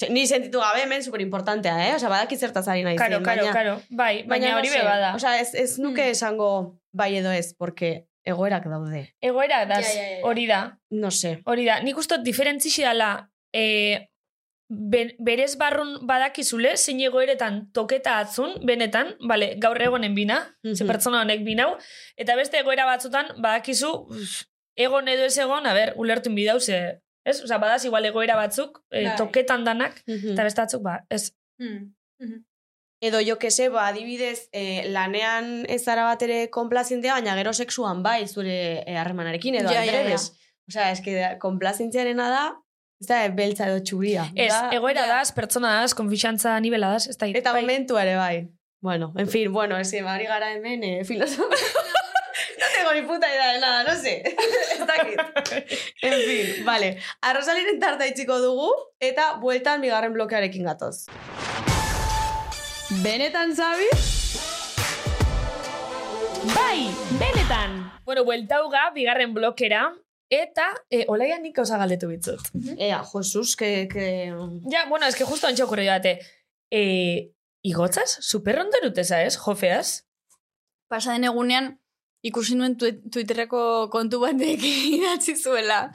Ze, ni sentitu gabe hemen superimportantea, eh? Osea, badaki zertaz ari nahi Karo, zen, karo, baina, karo, bai, baina, no hori sé. be bada. Osea, ez, ez nuke esango bai edo ez, porque egoerak daude. Egoera daz, Ja, ja, ja, ja. hori da, No sé. hori da. Nik uste diferentzixi dala, e, ben, berez barrun badakizule, zein egoeretan toketa atzun, benetan, bale, gaur egonen bina, ze Mhm. pertsona honek binau, eta beste egoera batzutan badakizu, uf, egon edo ez egon, a ber, ulertu bidau, ze, ez? Osa, badaz igual egoera batzuk, e, toketan danak, Mhm. eta beste batzuk, ba, ez. Mm. Edo jo que se, ba, adibidez, eh, lanean ez zara bat ere konplazientea, baina gero sexuan bai zure eh, harremanarekin, edo Ja, ja, ja. Osea, eske konplazintziarena da, ez da beltza edo txuria. Ez, Da- egoera daz, pertsona daz, konfixantza nivela daz, ez da Eta bai. momentu ere bai. Bueno, en fin, bueno, ez que bari gara hemen eh, filosofa. no tengo ni puta idea de nada, no sé. ez dakit. En fin, vale. Arrosaliren tarta itxiko dugu, eta bueltan bigarren blokearekin gatoz. Benetan, Zabi? Bai, benetan. Bueno, bueltauga, bigarren blokera, eta, e, olaia nik gauza galdetu bitzut. Ea, Jesus, que... que... Ja, bueno, es que justo antxo okurri date. E, igotzaz? Superrondo eruteza, ez? Jofeaz? Pasa den egunean, ikusi nuen Twitterreko kontu batek idatzi zuela.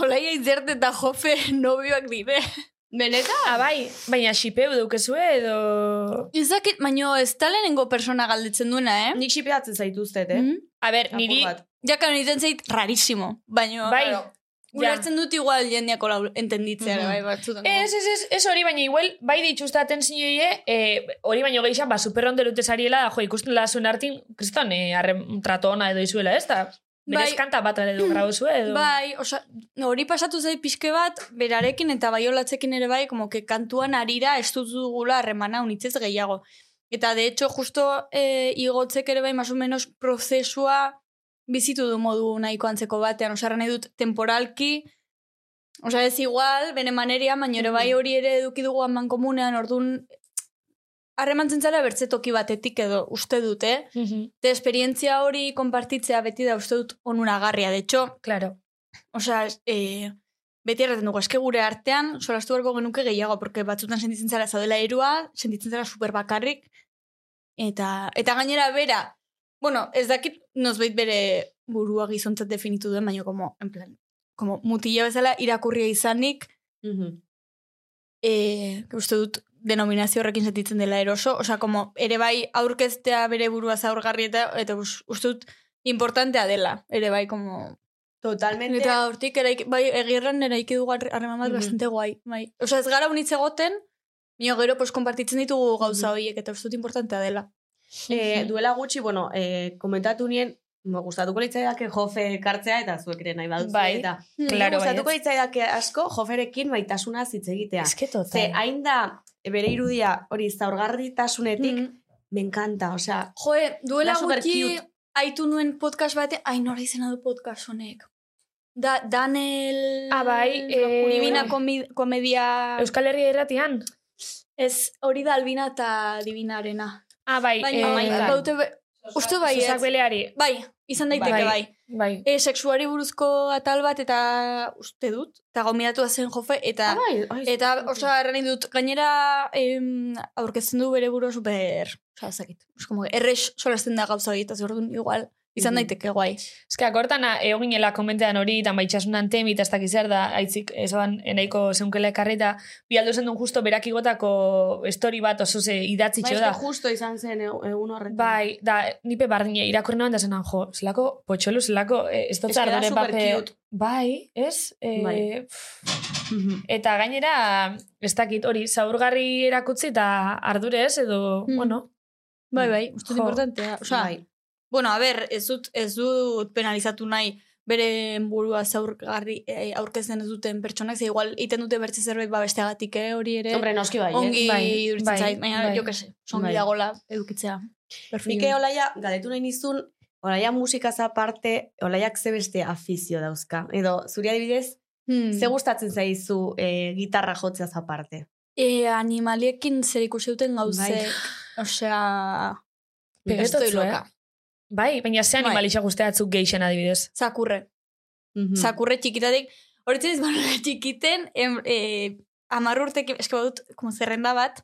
Olaia izert eta jofe nobioak dire. Benetan? Ah, bai, baina xipeu dukezue edo... Ez dakit, baino ez da lehenengo persona galdetzen duena, eh? Nik xipeatzen zaituztet, eh? Mhm. A ber, niri... bat. Ja, kano, nintzen zait rarísimo. Baino, Bai, claro, ulertzen dut igual jendeako lau entenditzea, Mhm. bai, batzutan. Ez, ez, ez, ez hori, baina igual, bai dituztaten zinioie, eh, hori baino geixan, ba, superron derute zariela, jo, ikusten la zuen hartin, kriston, eh, arren trato ona edo izuela, ez da? Berez Bai. kanta bat edo grau zue, edo... Bai, osea, hori pasatu zait pixke bat, berarekin eta baiolatzekin ere bai, como que kantuan arira ez dut dugula harremana unitzez gehiago. Eta de hecho, justo eh, igotzek ere bai, más o menos, prozesua bizitu du modu nahiko antzeko batean. Osea, nahi dut temporalki, osea, ez igual, bene maneria, baina ere bai hori ere eduki dugu aman komunean, orduan, harremantzen zara bertze batetik edo uste dut, eh? Mhm, Te esperientzia hori konpartitzea beti da uste dut onuragarria. De hecho, Claro. Osea, e, beti erraten dugu, eske gure artean, solastu beharko genuke gehiago, porque batzutan sentitzen zara zaudela erua, sentitzen zara super bakarrik, eta, eta gainera bera, bueno, ez dakit nozbait bere burua gizontzat definitu duen, baina como, en plan, como mutila bezala irakurria izanik, Mhm. e, uste dut denominazio horrekin sentitzen dela eroso, osea, como ere bai aurkeztea bere burua zaurgarri eta, eta us- uste dut importantea dela, ere bai, como, Totalmente. Eta hortik, eraiki, bai, egirren eraiki dugu harre- harreman bat Mhm. bastante guai. Bai. Osa, ez gara unitze goten, Mio gero, pues, kompartitzen ditugu gauza horiek, eta uste dut importantea dela. Eh, duela gutxi, bueno, eh, komentatu nien, me gustatuko litzaidake jofe kartzea eta zuek ere nahi baduzu. Bai. Eta, Claro, gustatuko litzaidake asko joferekin baitasuna hitz egitea. Que total. Ze, hain da, bere irudia hori zaurgarritasunetik, Mm. me encanta, osea, Joe, duela Da super gutxi aitu nuen podcast bate, ai, nora izena du podcast honek. Da, Daniel... Ah, bai, eh, Uribina komedia... Euskal Herria irratian? Ez, hori da Albina eta Divinarena. Ah, bai, Baina, eh, baute, be- uste bai, ez. beleari. Bai, izan daiteke Bai. bai. Bai. E, sexuari buruzko atal bat eta uste dut, eta gomiatua zen jofe, eta Ah, bai, ai, eta super osa erran dut, gainera em, aurkezten du bere burua super, osa, como, errex solasten da gauza hori, eta igual, izan daiteke guai. Ez que akortan egoginela komentean hori, eta maitxasunan temi, eta ez dakiz zer da, aitzik, esan, enaiko zeunkela ekarri, eta bi aldo zen duen justo berak igotako story bat oso ze idatzi Bai, txo eske da. justo izan zen e- egun horretan. Bai, da, nipe bardine, irakurri noan da zenan, jo, zelako potxolu, zelako, eh, ez dut super pape-. Bai, ez? Eh, Bai. Eta gainera, ez dakit, hori, zaurgarri erakutzi eta ardurez, edo, Mm. bueno, Bai, bai, uste dut Jo. importantea. Osa, Bai. Bueno, a ber, ez dut, ez dut penalizatu nahi bere burua zaurgarri eh, aurkezten ez duten pertsonak, ze igual iten dute bertze zerbait ba besteagatik, eh, hori ere. Hombre, noski bai, ongi Bai, bai, zait, baina, bai. jo que se, ongi Bai. dagola edukitzea. Nik olaia, galetu nahi nizun, olaia musikaz aparte, olaiak ze beste afizio dauzka. Edo, zuri adibidez, Hmm. ze gustatzen zaizu eh, gitarra jotzeaz aparte? E, animaliekin zer ikusi duten gauzek, Bai. osea, Pegetotzu, estoy eh? Bai, baina ze Bai. animalixa guzteatzuk geixen adibidez. Zakurre. Mhm. Zakurre txikitatik, horitzen ez banola txikiten, em, e, amar urtek, eske badut, como zerrenda bat,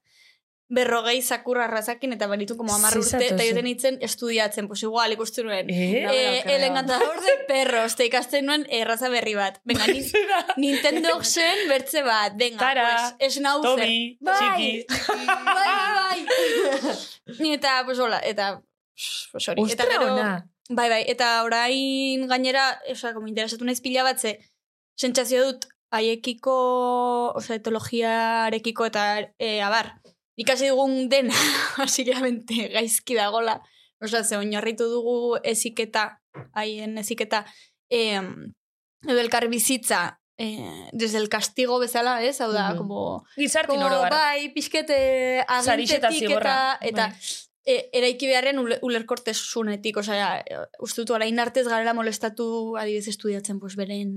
berrogei zakurra arrazakin, eta banitu como amar urte, Zizatozu. eta joten itzen estudiatzen, pues igual ikusten nuen. Eh? Eh, el encantador de perros, te ikasten nuen erraza berri bat. Venga, ni, Nintendo zen bertze bat. Venga, Tara, pues, Schnauzer. Tobi, Bai. txiki. bai, bai. Ni eta, pues, hola, eta, hori. Eta Ostra gero, ona. bai, bai, eta orain gainera, como interesatu naiz pila bat, ze, sentsazio dut, haiekiko, oza, etologiarekiko eta, e, abar, ikasi dugun dena, basicamente, gaizki dagola, oza, ze oinarritu dugu eziketa, haien eziketa, em, edo elkar bizitza, eh, desde el castigo bezala, ez? Hau da, Mhm. como, Gizartin oro bai, pixkete agintetik eta, eta Bai. E, eraiki beharren ule, ulerkortesunetik, osea, e, uste dut orain artez garela molestatu adibidez estudiatzen, pues, beren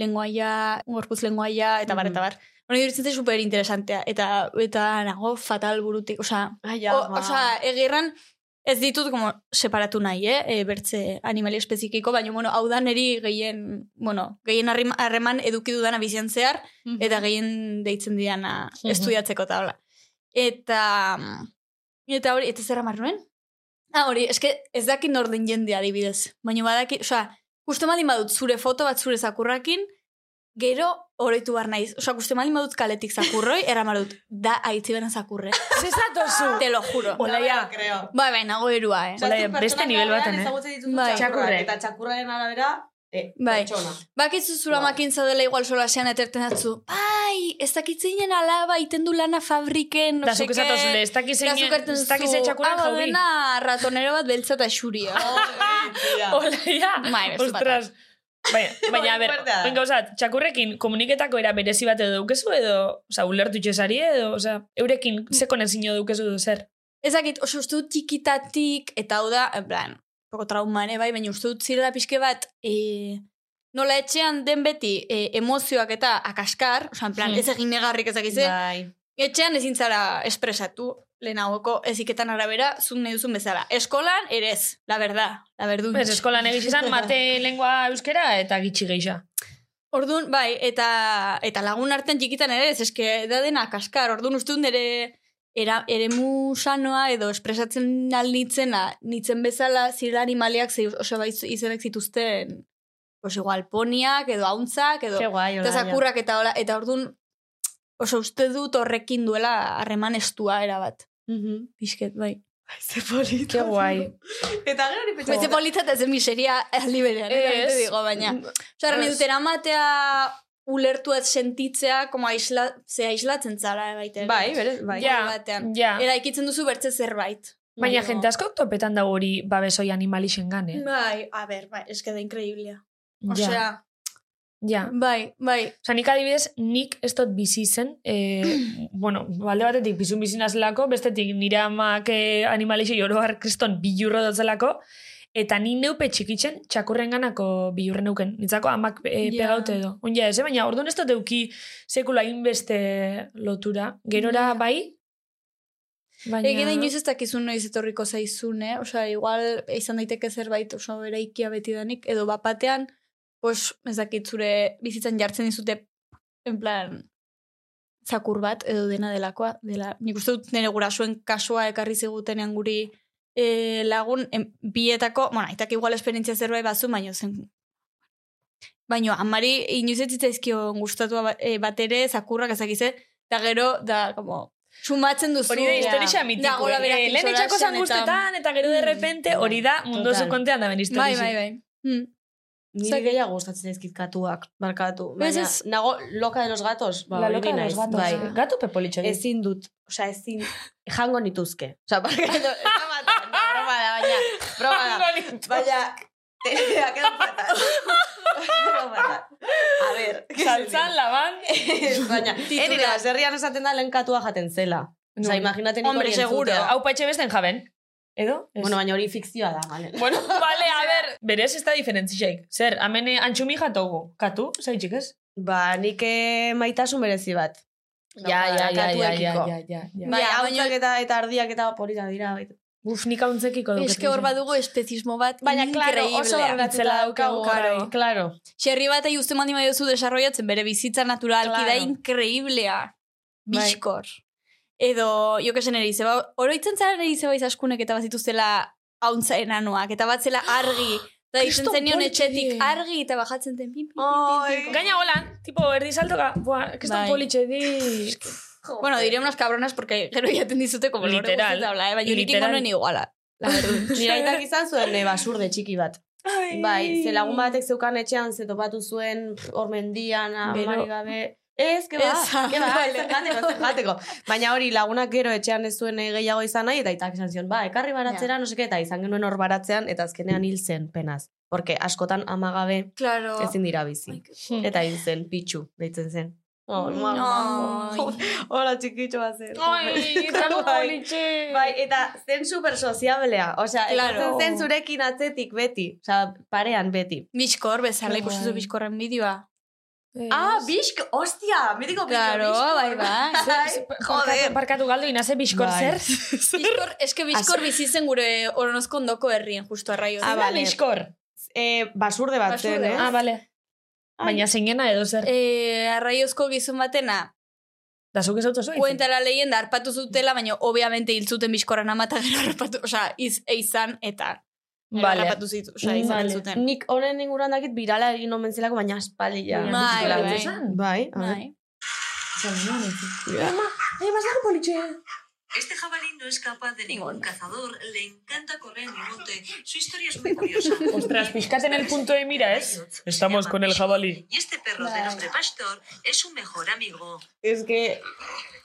lenguaia, gorpuz lenguaia, eta bar, eta bar. Hori dirutzen zait super interesantea, eta, eta nago fatal burutik, osea, o, osea, egirran, ez ditut como separatu nahi, eh? E, bertze animali espezifiko, baina, bueno, hau da neri gehien, bueno, gehien harreman eduki dudana bizian zehar, eta gehien deitzen diana Mhm. estudiatzeko eta hola. Eta, eta hori, eta zer amar nuen? Ah, hori, eske ez dakit nor den jende adibidez. Baina badaki, osea, justo madin badut zure foto bat zure zakurrakin, Gero, oroitu behar naiz. Osa, guzti malin badut kaletik zakurroi, eraman dut, da aitzi beren zakurre. Zezatozu. Te lo juro. Olaia. creo. Bai, bai, nago erua, eh. Hola, beste nivel baten, eh? Bai. Txakurrak. Eta txakurraren arabera, eh, Bai. pertsona. Bakizu zura Bai. makin zaudela igual solasean eterten datzu. Bai, ez dakitzinen alaba, iten du lana fabriken, no Da, ez dakiz Da, zein- zuk erten ez dakiz zu, etxakuren "Ah, jauri. dena ratonero bat beltza eta xuria. Olaia. Bai, beste bat. Ostras. Baina, baina, a ber, da. oin gauzat, txakurrekin komuniketako era berezi bat edo dukezu edo, oza, ulertu txesari edo, oza, eurekin ze konexio dukezu du zer. Ezakit, oso uste txikitatik, eta hau da, en plan, poko trauma ere bai, baina uste dut zirela pixke bat, e, nola etxean den beti e, emozioak eta akaskar, oza, en plan, Hmm. ez egin negarrik ezakize, Bai. etxean ezin zara espresatu, lehenagoko eziketan arabera, zuk nahi duzun bezala. Eskolan, ere ez, la verdad, la verdun. Ez, eskolan egiz izan, mate lengua euskera eta gitxi geisha. Orduan, bai, eta, eta lagun artean txikitan ere, ez eske da dena kaskar. Orduan uste nire era, eremu sanoa edo espresatzen alnitzena, nitzen bezala zirela animaliak ze, oso bai izenek zituzten pues igual poniak edo hauntzak edo guai, eta zakurrak eta hola, eta orduan oso uste dut horrekin duela harreman estua erabat. Mhm. Pisket, bai. Ze polita. Ke guai. Eta gero hori Beste polita eta zen miseria aliberean, Ez. ez digo, baina. Osa, nahi dut, eramatea ulertuat sentitzea, como aisla, ze aislatzen zara, eh, baita. Bai, bere, bai. Ja, batean. ja. Eraikitzen duzu bertze zerbait. Baina Baina- jente asko topetan dago hori babesoi animalixen gane. Bai, a ber, bai, eske da increíblea. Ja, Osea, ja. bai, bai. Osa, nik adibidez, nik ez dut bizi zen, e, bueno, balde batetik bizun bizi nazelako, bestetik nire amak e, animalixi oro har kriston bilurro dotzelako, eta ni neupe txikitzen txakurren ganako bilurre neuken. Nitzako amak e, Ja. pegaute edo. Onja ez, eh? baina orduan ez dut euki sekula inbeste lotura. Gerora Ja. bai, baina... Ege da inoiz ez dakizun noiz etorriko zaizun, eh? Osea, igual izan daiteke zerbait oso eraikia beti danik, edo bapatean, pues, ez dakit zure bizitzan jartzen dizute, en plan, zakur bat, edo dena delakoa, dela, nik uste dut nire gurasuen kasua ekarri zigutenean guri e, lagun, en, bietako, bueno, aitak igual esperientzia zerbait bazu, baina zen, Baina, amari inoiz ez zitzaizkio gustatua ba- eh, bat ere, zakurrak ezakize, eta gero, da, como, sumatzen duzu. Hori da historia Da, mitiko. gola berak Eh, lehen solasean zan guztetan, eta gero de Mm. repente, hori da mundu zu kontean da ben historia. Bai, bai, bai. Hmm. Niri gehiago gustatzen ezkit katuak, barkatu. Ez, Baina, ez. nago loka de los gatos, ba, La loca de los gatos. Bai. Gato pepolitxo. Ezin dut, osea, ezin, jango nituzke. Osea, barkatu, no, broma da, baina, broma da. Baina, te ha quedado fatal. A ver, Saltzan, laban. baina, enire, baserrian esaten da lehen katua jaten zela. Osea, imagínate nik Hombre, seguro. Hau patxe besten jaben. Edo? Ez. Bueno, baina hori fikzioa da, vale. Bueno, vale, a ver. Berez ez da diferentzixeik. Zer, amene antxumi jatogu. Katu, zaitxik ez? Ba, nik eh, maitasun berezi bat. Ja, ja, ja, ja, ja, ja, ja, ja. Bai, baina- eta, eta ardiak eta polita dira. baita. Uf, nik hauntzekiko duk. Ez que hor badugu espezismo bat Baina, claro, oso Itzela daukagu. daukagu, Claro. bai. claro. Xerri bat eguzte mandi maiozu desarrollatzen bere bizitza naturalki Claro. da increíblea. Bai. Bizkor. Edo, jo que zen eri zeba, oroitzen zara eri zeba izaskunek eta bazituztela hauntza enanoak, eta bat zela argi. Ditzen Kriston zenion poliki. etxetik argi eta bajatzen ten pin, pin, pin, Ai. pin, pin. Gaina golan, tipo, erdi saltoka. Buah, que Bai. politxe di. Bueno, diré unas cabronas porque gero jaten dizute como Literal. guztieta habla, eh? baina nik Literal. ingo nuen iguala. La verdad. Nire aitak izan zuen eh, basurde txiki bat. Bai, ze lagun batek zeukan etxean ze topatu zuen pff, hor mendian, Bero. amari gabe. Ez, que ba, Ez, que ba, vale. ez jateko. Baina hori lagunak gero etxean ez zuen eh, gehiago izan nahi, eta aitak esan zion, ba, ekarri baratzera, no seke, eta izan genuen hor baratzean, eta azkenean hil zen, penaz. Porque askotan amagabe Claro. ezin dira bizi. Eta hil zen, pitxu, deitzen zen. Oh, Ai. Hola, txikitxo bat zen. Ai, tango Bai. politxe. Bai, eta zen super soziablea. Osea, Claro. zen zurekin atzetik beti. Osea, parean beti. Bizkor, bezala Bai. ikusi zu bizkorren bideoa. Ah, bisk, ostia, mitiko Claro, bai, bai. Joder. Barkatu galdu inaze biskor Bai. zer. Bizkor, eske bizkor bizi zen gure oronozko ondoko herrien, justo arraio. Ah, Ah, vale. biskor. Eh, basurde bat zen, Basurde eh? Ah, vale. Baina zeinena edo zer. Eh, arraiozko gizon batena, Da zuk ez autozu. Cuenta la leyenda, harpatu zutela, baina obviamente hil zuten bizkorren ama eta gero harpatu, osea, iz, eizan eta Vale. Rapatu zitu, osea, izan Vale. zuten. Nik honen inguruan dakit birala egin omen zelako, baina espali ja. Bai, bai, bai. Bai, a ver. Bai. Ja. Este jabalí no es capaz de ningún cazador, le encanta correr en el monte. Su historia es muy curiosa. Ostras, fíjate en el punto de mira, ¿es? Estamos con el jabalí. Y este perro de nombre Pastor es su mejor amigo. Es que...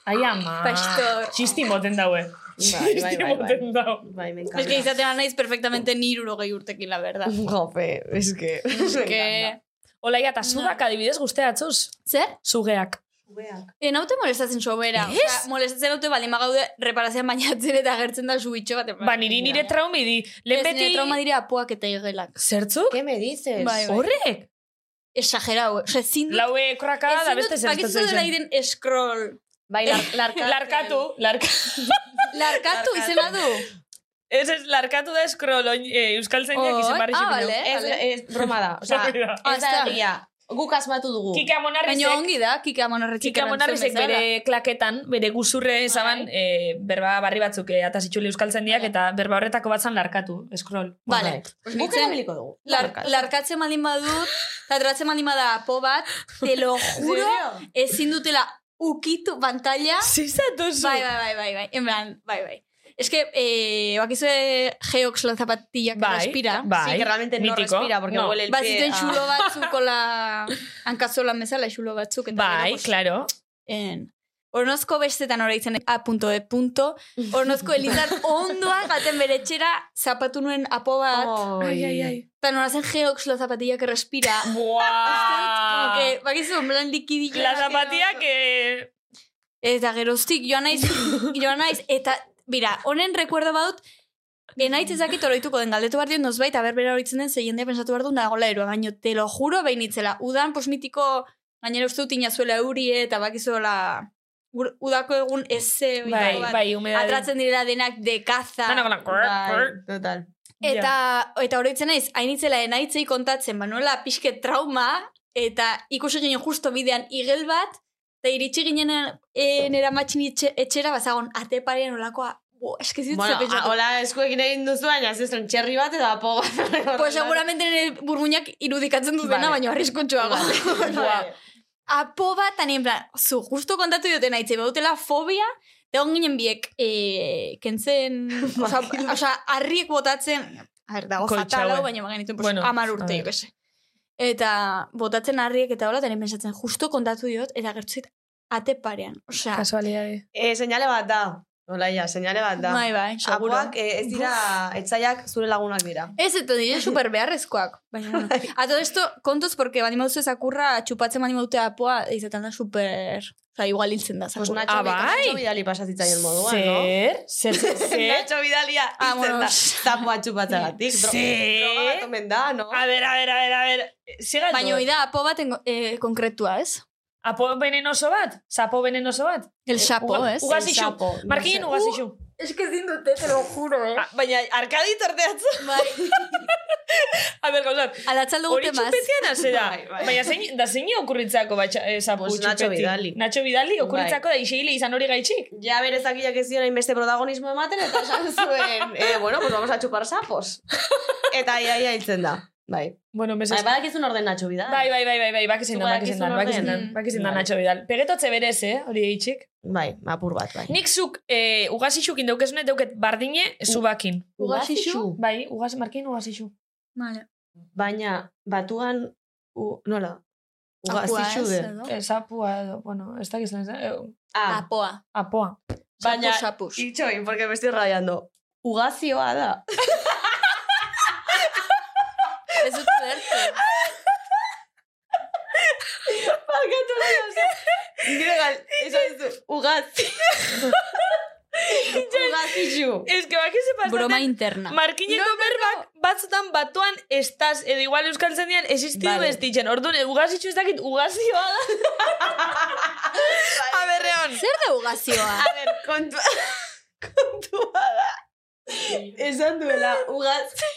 Ai, ama. Pastor. Txisti moten daue. Bai, bai, bai, bai. me Es que izatea naiz perfectamente niruro gehi urtekin, la verdad. Jope, es que... Es que... Olaia, eta zugak adibidez guzteatzuz. Zer? Zugeak. En haute molestatzen sobera. Ez? Osea, molestatzen haute bali magaude reparazioan bainatzen eta agertzen da subitxo bat. Ba, niri nire traumi di. Lehen beti... nire trauma dira apuak eta igelak. Zertzuk? ¿Qué me dices? Bai, bai. Horrek? Exagerau. Osea, ezin dut... Laue korraka da beste Bakizu zertatzen dela iren scroll. Bai, lar, larka, Larkatu, larkatu. Larkatu izena du. Ez ez, larkatu da scroll oin, eh, euskal zeinak Oi, izan barri ah, vale. Ez, ez, broma da. Osa. Ah, ez da ez da. egia. Guk asmatu dugu. Kika Baina Monarrizek, ongi da, kika monarretxik Kika Monarrizek bere klaketan, bere guzurre zaban, eh, berba barri batzuk eh, atazitxuli euskal zendiak, eta berba horretako batzan larkatu, scroll. Vale. Pues guk erabiliko dugu. Lar, larkatzen baldin badut, eta tratzen baldin bada apo bat, te lo juro, ezin dutela ukitu pantalla. Zizatu zu. Bai, bai, bai, bai, bai, en plan, bai, bai. Es que, eh, bakizue geox la zapatilla que Bai, respira. bai. Sí, que realmente no Mítico. respira, porque No. huele el pie. Bazituen a- xulo batzuk, la hankazola bezala, xulo batzuk. Eta Bai, pues, claro. En, Ornozko bestetan oraitzen A punto de punto. Ornozko elizan ondoa gaten bere etxera zapatu nuen apo bat. Ai, ai, ai. Eta nola zen geox la zapatilla que respira. Buah. que, bakizu, en plan likidilla. La zapatilla que... Eta geroztik joan naiz, joan naiz, eta, bira, honen rekuerdo baut, Enaitz ezakit oroituko den galdetu behar diot nozbait, aber bera horitzen den, ze jendea pensatu behar du nagola eroa, baino, te lo juro behin itzela. Udan, pos mitiko, gainera uste dut inazuela eurie, eta bakizuela, udako egun eze, Bai, bai, humedade. atratzen direla denak de kaza. Bai, total. Eta, eta oroitzen naiz, hainitzela enaitzei kontatzen, manuela pixke trauma, eta ikusi ginen justo bidean igel bat, eta iritsi ginen eh, nera matxin etxe, etxera, bazagon, ate parean olakoa, bo, eske zitze Bueno, pentsatu. a- hola eskuekin egin duzu, baina ez zen txerri bat eta apo bat. Pues seguramente nire burmuinak irudikatzen du dena, Vale. baina arriskuntxoago. Vale. Apo bat, tani en plan, zu, justo kontatu dioten aitze, bautela fobia, eta on ginen biek, e, kentzen, osa, osa, harriek botatzen, a ver, dago Koltxa, fatal hau, hau, baina bagenitzen, pues, Bueno, amar urte, ver. jo que se. Eta botatzen harriek eta hola, tani pensatzen, justo kontatu diot, eta gertu zait, ate parean. Osea, Kasualidade. Eh, señale bat da. Hola, ja, señale bat da. bai, bai, seguro. Apoak eh, ez dira, etzaiak zure lagunak dira. Ez, eta dire super beharrezkoak. Baina, bueno. A todo esto, kontuz, porque bani maduzu zakurra, txupatzen bani maute apoa, izaten da super... Osa, igual hiltzen da Pues zakurra. Nacho, Ah, bai? Nacho Bidali pasatitzaien moduan, no? Zer? Zer, zer? Nacho Bidalia Ah, hiltzen bueno. da. Zapoa txupatzagatik. Zer? Droga bat omen da, no? A ver, a ver, a ver, a ver. Baina hoi da, apo bat eh, konkretua, ez? Apo venenoso bat? Sapo venenoso bat? El sapo, Uga- ez? Ugazixu. El sapo, no Markinen sé. ugazixu. Es que ezin dute, te lo juro, eh? Ah, baina arkadi torteatzu. Bai. A ver, gauzat. Alatzaldo Hori gute maz. txupetean hase da. Bai, bai. Baina zein, da zein okurritzako batxa, eh, sapu Pues Nacho txupeti? Bidali. Nacho Bidali okurritzako da iseile izan hori gaitxik. Ja berezakiak ez zion hainbeste protagonismo ematen, eta esan zuen, eh, bueno, pues vamos a chupar sapos. Eta ia, ia hiltzen da. Bai. Bueno, Bai, meses. badakizun orden Nacho Bidal. Bai, bai, bai, bai, bai, dan, bakizin dan, badakizun bakizin dan, orden. bakizin dan Vale. Nacho Bidal. Pegetotze berez, eh, hori eitxik. Bai, apur bat, bai. Nik zuk eh, ugazixukin daukezunet dauket bardine zubakin. Ugazixu? Bai, ugaz, markin ugazixu. Vale. Baina, batuan, u, nola? Apua, Ugazixu ez, de. edo? Eh, sapua edo, bueno, ez dakiz lan, eh, Ah, Apoa. apoa. baina, itxoin, porque me estoy rayando. Ugazioa da. Ez dut ulertu. Barkatu nahi, oza. Gire gal, esan zu, ugazi. Ugazixu. Ez que bakize pasaten... Broma interna. Markineko berbak batzutan batuan estaz, edo igual euskal zendian existidu Vale. bestitzen. Orduan, ugazitxu ez dakit ugazioa da. A ber, Reon. Zer da ugazioa? A ver, kontua, kontua da. Esan duela, ugazixu.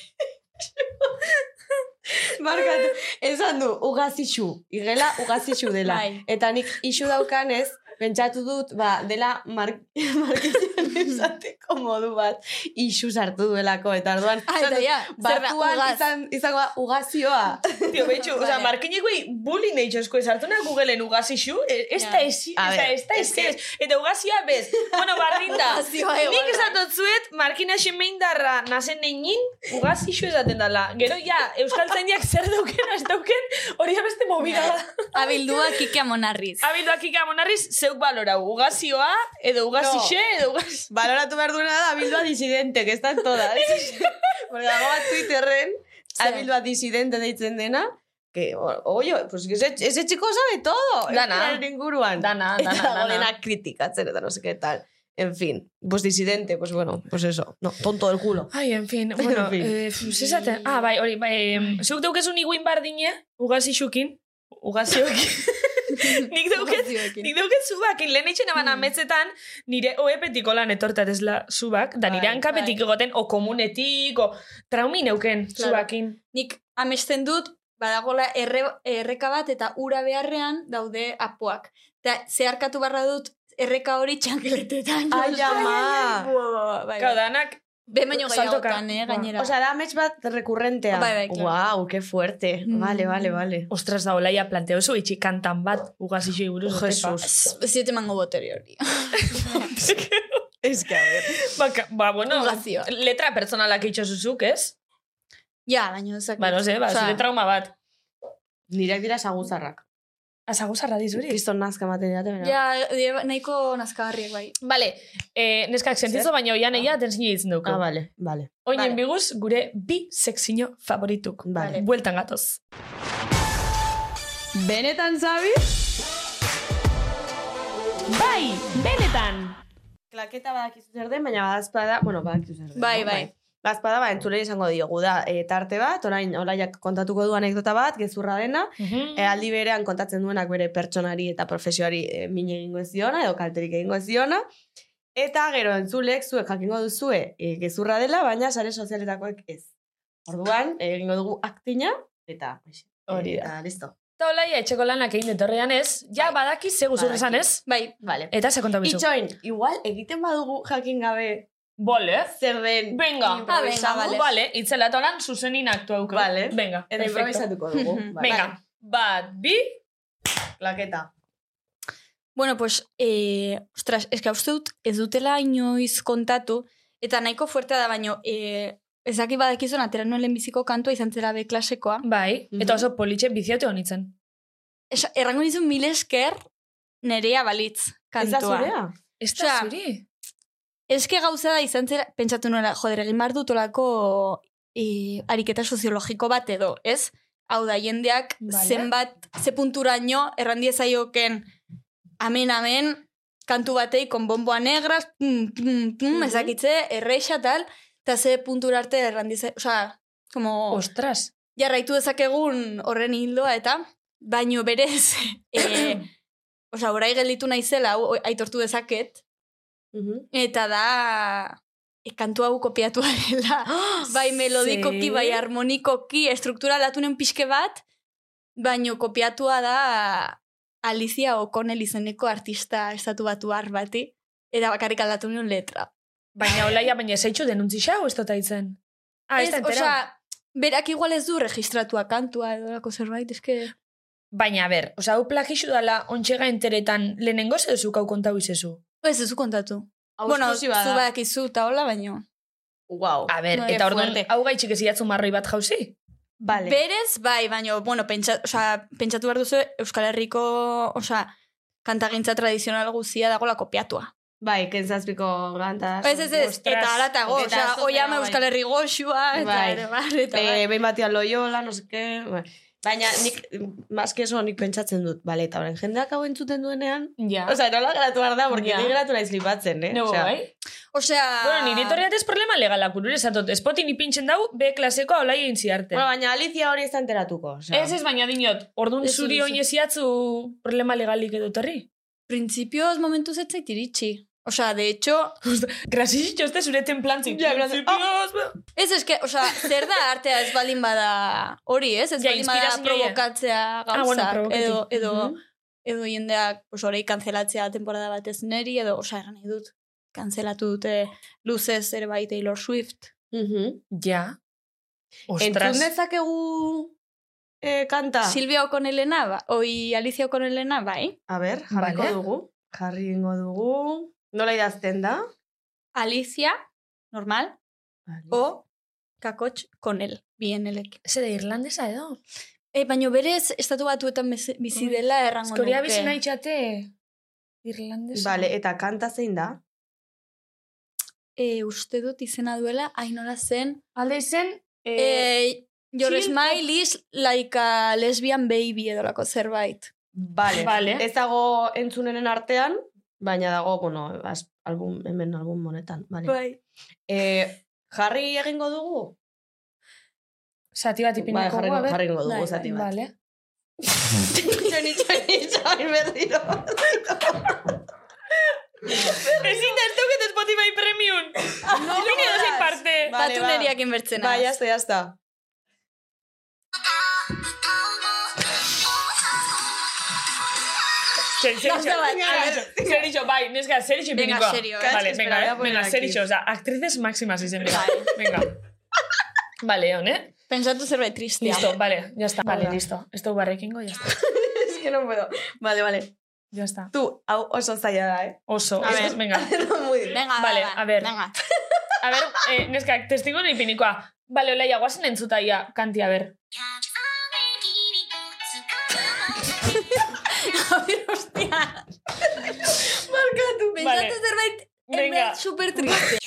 Markatu, esan du, ugazixu. Igela, ugazixu dela. Bai. Eta nik isu daukanez, pentsatu dut, ba, dela mar markitzen esateko modu bat, isu sartu duelako, eta orduan, Ah, ja, batuan izan, izango da ugazioa. Tio, betxu, oza, Vale. markinekui bullying eitxo esko esartu na Googleen ugazixu, e- ez da ez ez da ez Eta ugazioa bez, bueno, igual Nik da. esatot zuet, markina xemeindarra nazen neinin, ugazixu esaten dala. Gero ja, Euskal Zaindiak zer dauken, ez dauken, hori da beste movida da. Abildua Kike Amonarriz. Abilduak ikamonarriz, zeuk balorau, ugazioa, edo ugazixe, edo ugaz... Baloratu behar duena da, abildua disidente, que están todas. Porque dago bat Twitterren, abildua disidente deitzen dena, que, o- oye, pues ese, ese chico sabe todo. Dana. euskararen inguruan. Dana, Eta dana, dago dana. dena kritikatzen eta no sé qué tal. En fin, pues disidente, pues bueno, pues eso. No, tonto del culo. Ai, en fin, bueno, En fin. eh, zesaten, ah, bai, hori, bai, em, zuk daukezun iguin bardine, ugazixukin, ugaziokin, nik dauket, Ugazioekin. nik dauket zubakin, lehen etxen eban Hmm. ametzetan, nire oepetiko lan etortatezla zubak, da nire Bai, hankapetik egoten, o komunetik, o traumin euken Claro. zubakin. Nik amesten dut, badagola erre, erreka bat eta ura beharrean daude apoak. Eta zeharkatu barra dut erreka hori txankeletetan. Ai, ama. Bai, bai. danak, Be baino saltoka. gehiagotan, eh, Ba. gainera. O sea, da amets bat recurrentea. Bai, bai, claro. Wow, qué fuerte. Mm. Vale, vale, vale. ostras da, olaia planteo zu itxi kantan bat, ugazixoi buruz. Jesus. Ez ziet emango boteri hori. Es que, a ver. Baka, ba, bueno, Ugazioa. letra personalak itxo zuzuk, ez? ja, baino ezak. Ba, no sé, ba, Osea, zure trauma bat. Nireak dira saguzarrak. Azaguzarra dizuri. Kriston nazka ematen dira. Ja, dire, nahiko nazkagarriak bai. Vale, eh, neskak sentizo, baina oian eia atentzio ditzen duko. Ah, vale, vale. Oinen Vale. biguz, gure bi sekzio favorituk. Vale. Bueltan gatoz. Benetan, Zabi? Bai, benetan. Klaketa badakizu zer den, baina badazpada, bueno, badakizu zer den. Bai, no? bai. Bazpada, ba, entzule izango diogu da, e, tarte bat, orain, olaiak kontatuko du anekdota bat, gezurra dena, e, aldi berean kontatzen duenak bere pertsonari eta profesioari e, min egingo ez diona, edo kalterik egingo ez diona, eta gero entzulek zuek jakingo duzue e, gezurra dela, baina sare sozialetakoek ez. Orduan, egingo dugu aktina, eta Hori da. Eta, listo. Eta olaia, etxeko lanak egin detorrean ez, ja badaki ze guzur esan ez, Bai, Vale. eta ze konta. Itxoin, igual, egiten badugu jakin gabe Bole, zer den Venga. Ah, venga, vale. Vale, itzela eta lan zuzenin aktu auko. Vale. Venga, Eta improvisatuko dugu. Vale. Venga, bat, bi, Klaketa. Bueno, pues, eh, ostras, eske hau dut, ez dutela inoiz kontatu, eta nahiko fuertea da, baino, eh, ezaki badakizun, atera nuen lehenbiziko kantua izan zera be klasekoa. bai, eta oso politxe biziote honitzen. Esa, errango nizun mil esker nerea balitz Ez da kantua. zurea? Ez da zuri? Eske gauza da izan zera, pentsatu nuela, joder, egin behar dut olako e, ariketa soziologiko bat edo, ez? Hau da, jendeak Vale. zenbat, ze punturaino, errandia zaioken, amen, amen, kantu batei, kon bomboa negras, pum, pum, pum, Mhm. ezakitze, erreixa, tal, eta ze puntura arte errandia osea, como, Ostras. jarraitu dezakegun horren hildoa, eta, baino berez, e, osea, orai gelditu naizela, aitortu dezaket, Mhm. Eta da e, kantu hau kopiatua dela. bai melodikoki, bai harmonikoki, estruktura latunen pixke bat, baino kopiatua da Alicia O'Connell izeneko artista estatu batu bati, eta bakarrik aldatu nion letra. Baina olaia, baina zeitxu denuntzi xau, ez dota itzen. Ah, ez entera. osea, berak igual ez du registratua kantua edo lako zerbait, eske... Baina, a ber, oza, hau plagixu dala ontxega enteretan lehenengo edo zuk hau kontau izezu. Ez ez du kontatu. Bueno, zu da. badakizu eta hola, baino. Wow. A ber, No, eta qué orduan, hau gaitxik ez idatzu marroi bat jauzi? Vale. Berez, bai, baino, bueno, pentsa, osea, pentsatu behar duzu Euskal Herriko, osea, kantagintza tradizional guzia dagola kopiatua. Bai, kentzazpiko ganta. Ez, ez, ez, eta alatago, Eta osea, zuzena, oiama bai. Euskal Herri goxua, eta Bai. ere bar, eta Eh, bar. behin bai. Baina nik, maske eso, nik pentsatzen dut. Bale, eta orain jendeak hau entzuten duenean. Ja. Osea, nola geratu behar da, porque Ja. ni geratu naiz flipatzen, eh? Nego, Osea, bai? Osea... Bueno, nire torreat ez problema legalak urure esatot. Spotin ipintzen dau, B klaseko olai egin ziarte. Bueno, baina Alicia hori ez da enteratuko. Osea. Ez ez, baina dinot, orduan Ez zuri oin eziatzu problema legalik edo terri. Principioz momentu zetzait iritsi. Osea, de hecho, Grasizitxo este zure templantzik. Ja, en plan, Principios, ez eske, osea, zer da artea ez baldin bada hori, ez? Ez Ja, baldin bada ja. provokatzea gauzak, bueno, provokatik. edo, edo, Mhm. edo jendeak, pues, orei kanzelatzea temporada batez neri, edo, osea, nahi dut. kanzelatu dute luzez ere bai Taylor Swift. Mhm. Ja. Entzun Ostras. dezakegu eh, kanta? Silvia O'Connellena, ba, oi Alicia O'Connellena, bai. A ber, jarriko Vale. dugu. Jarri ingo dugu. Nola idazten da? Alicia, normal, o kakotx Connell, bien elek. Zer irlandesa edo? E, baina berez, estatu batuetan bizi dela errango Eskoria nuke. bizi nahi txate irlandesa. Vale, eta kanta zein da? E, uste dut izena duela, ainola zen, Alde izen, eh, e, Your chill smile is like a lesbian baby edolako zerbait. Vale. Vale. Ez dago entzunenen artean, baina dago, bueno, az, album, hemen album honetan. Vale. Bai. Eh, jarri egingo dugu? zati bat Bai, ipiniko jarri, jarri egingo dugu, Bai, zati bat. Vale. Txoni, txoni, txoni, berriro. Ezin da, ez dauket Spotify Premium. No, edo zein parte. Vale, Batu ba. neriak inbertzen. Bai, jazta, jazta. Zer, zer, zer, zer, bai, neska, zer itxo Venga, serio, eh. Vale, Espera, venga, eh, venga, zer itxo, o sea, actrices máximas izen dira. Venga. Vale, on, eh? Pensatu zerbait tristea. Listo, vale, ya está. Vale, listo. Esto barrekingo, ya está. Es que no puedo. Vale, vale. Ya está. Tu, hau oso zaila da, eh? Oso, A ver. es, venga. No, muy bien. Venga, Vale, va, va. a ver. Venga. A ver, eh, neska, testigo ni pinikoa. Vale, olaia, guazen entzutaia, kanti, a ver. A ver, hostia. Markatu. Vale. Pentsatu zerbait Venga. Venga. super triste.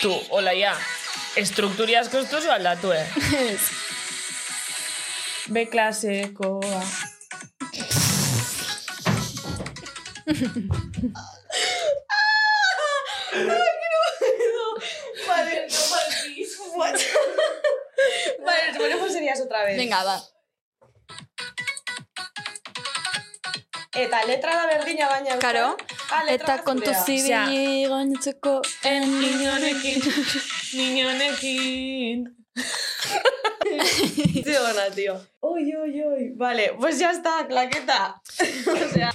Tu, olaia, estrukturi asko ez duzu aldatu, eh? B klasekoa. Vale, no, vale, What? vale, ponemos serias otra vez. Venga, va. Eta letra da berdina baina. Karo. Ah, letra Eta kontu zibili en Niñonekin, niñonekin. Tío, ona, tío. Uy, uy, uy. Vale, pues ya está, claqueta. o sea,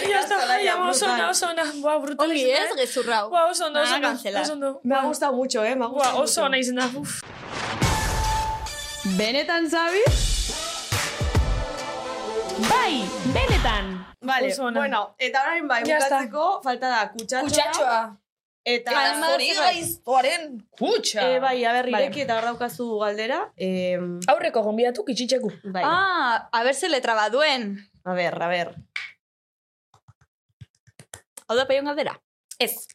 que Ya está, Laia, ya, oso brutal. ona, oso ona. Buah, brutal Ongi izan, ez, gezurrau. Buah, oso ondo, oso ondo. ondo. Me ha gustado mucho, eh, me ha gustado Buah, oso ona izan da. Uf. Benetan, Zabi? Bai, benetan. Vale, Oso ona. bueno, eta orain bai, Ya está. bukatzeko, falta da kutsatxoa. Kutsatxoa. Eta, Además, Hori gaiztoaren kutsa. Eh, bai, a ber, Vale. ireki eta hor daukazu galdera. Eh, Aurreko gonbidatu kitxitxeku. bai, Ah, a ber ze letra baduen. a ber, a ber. Hau da peion galdera. Ez.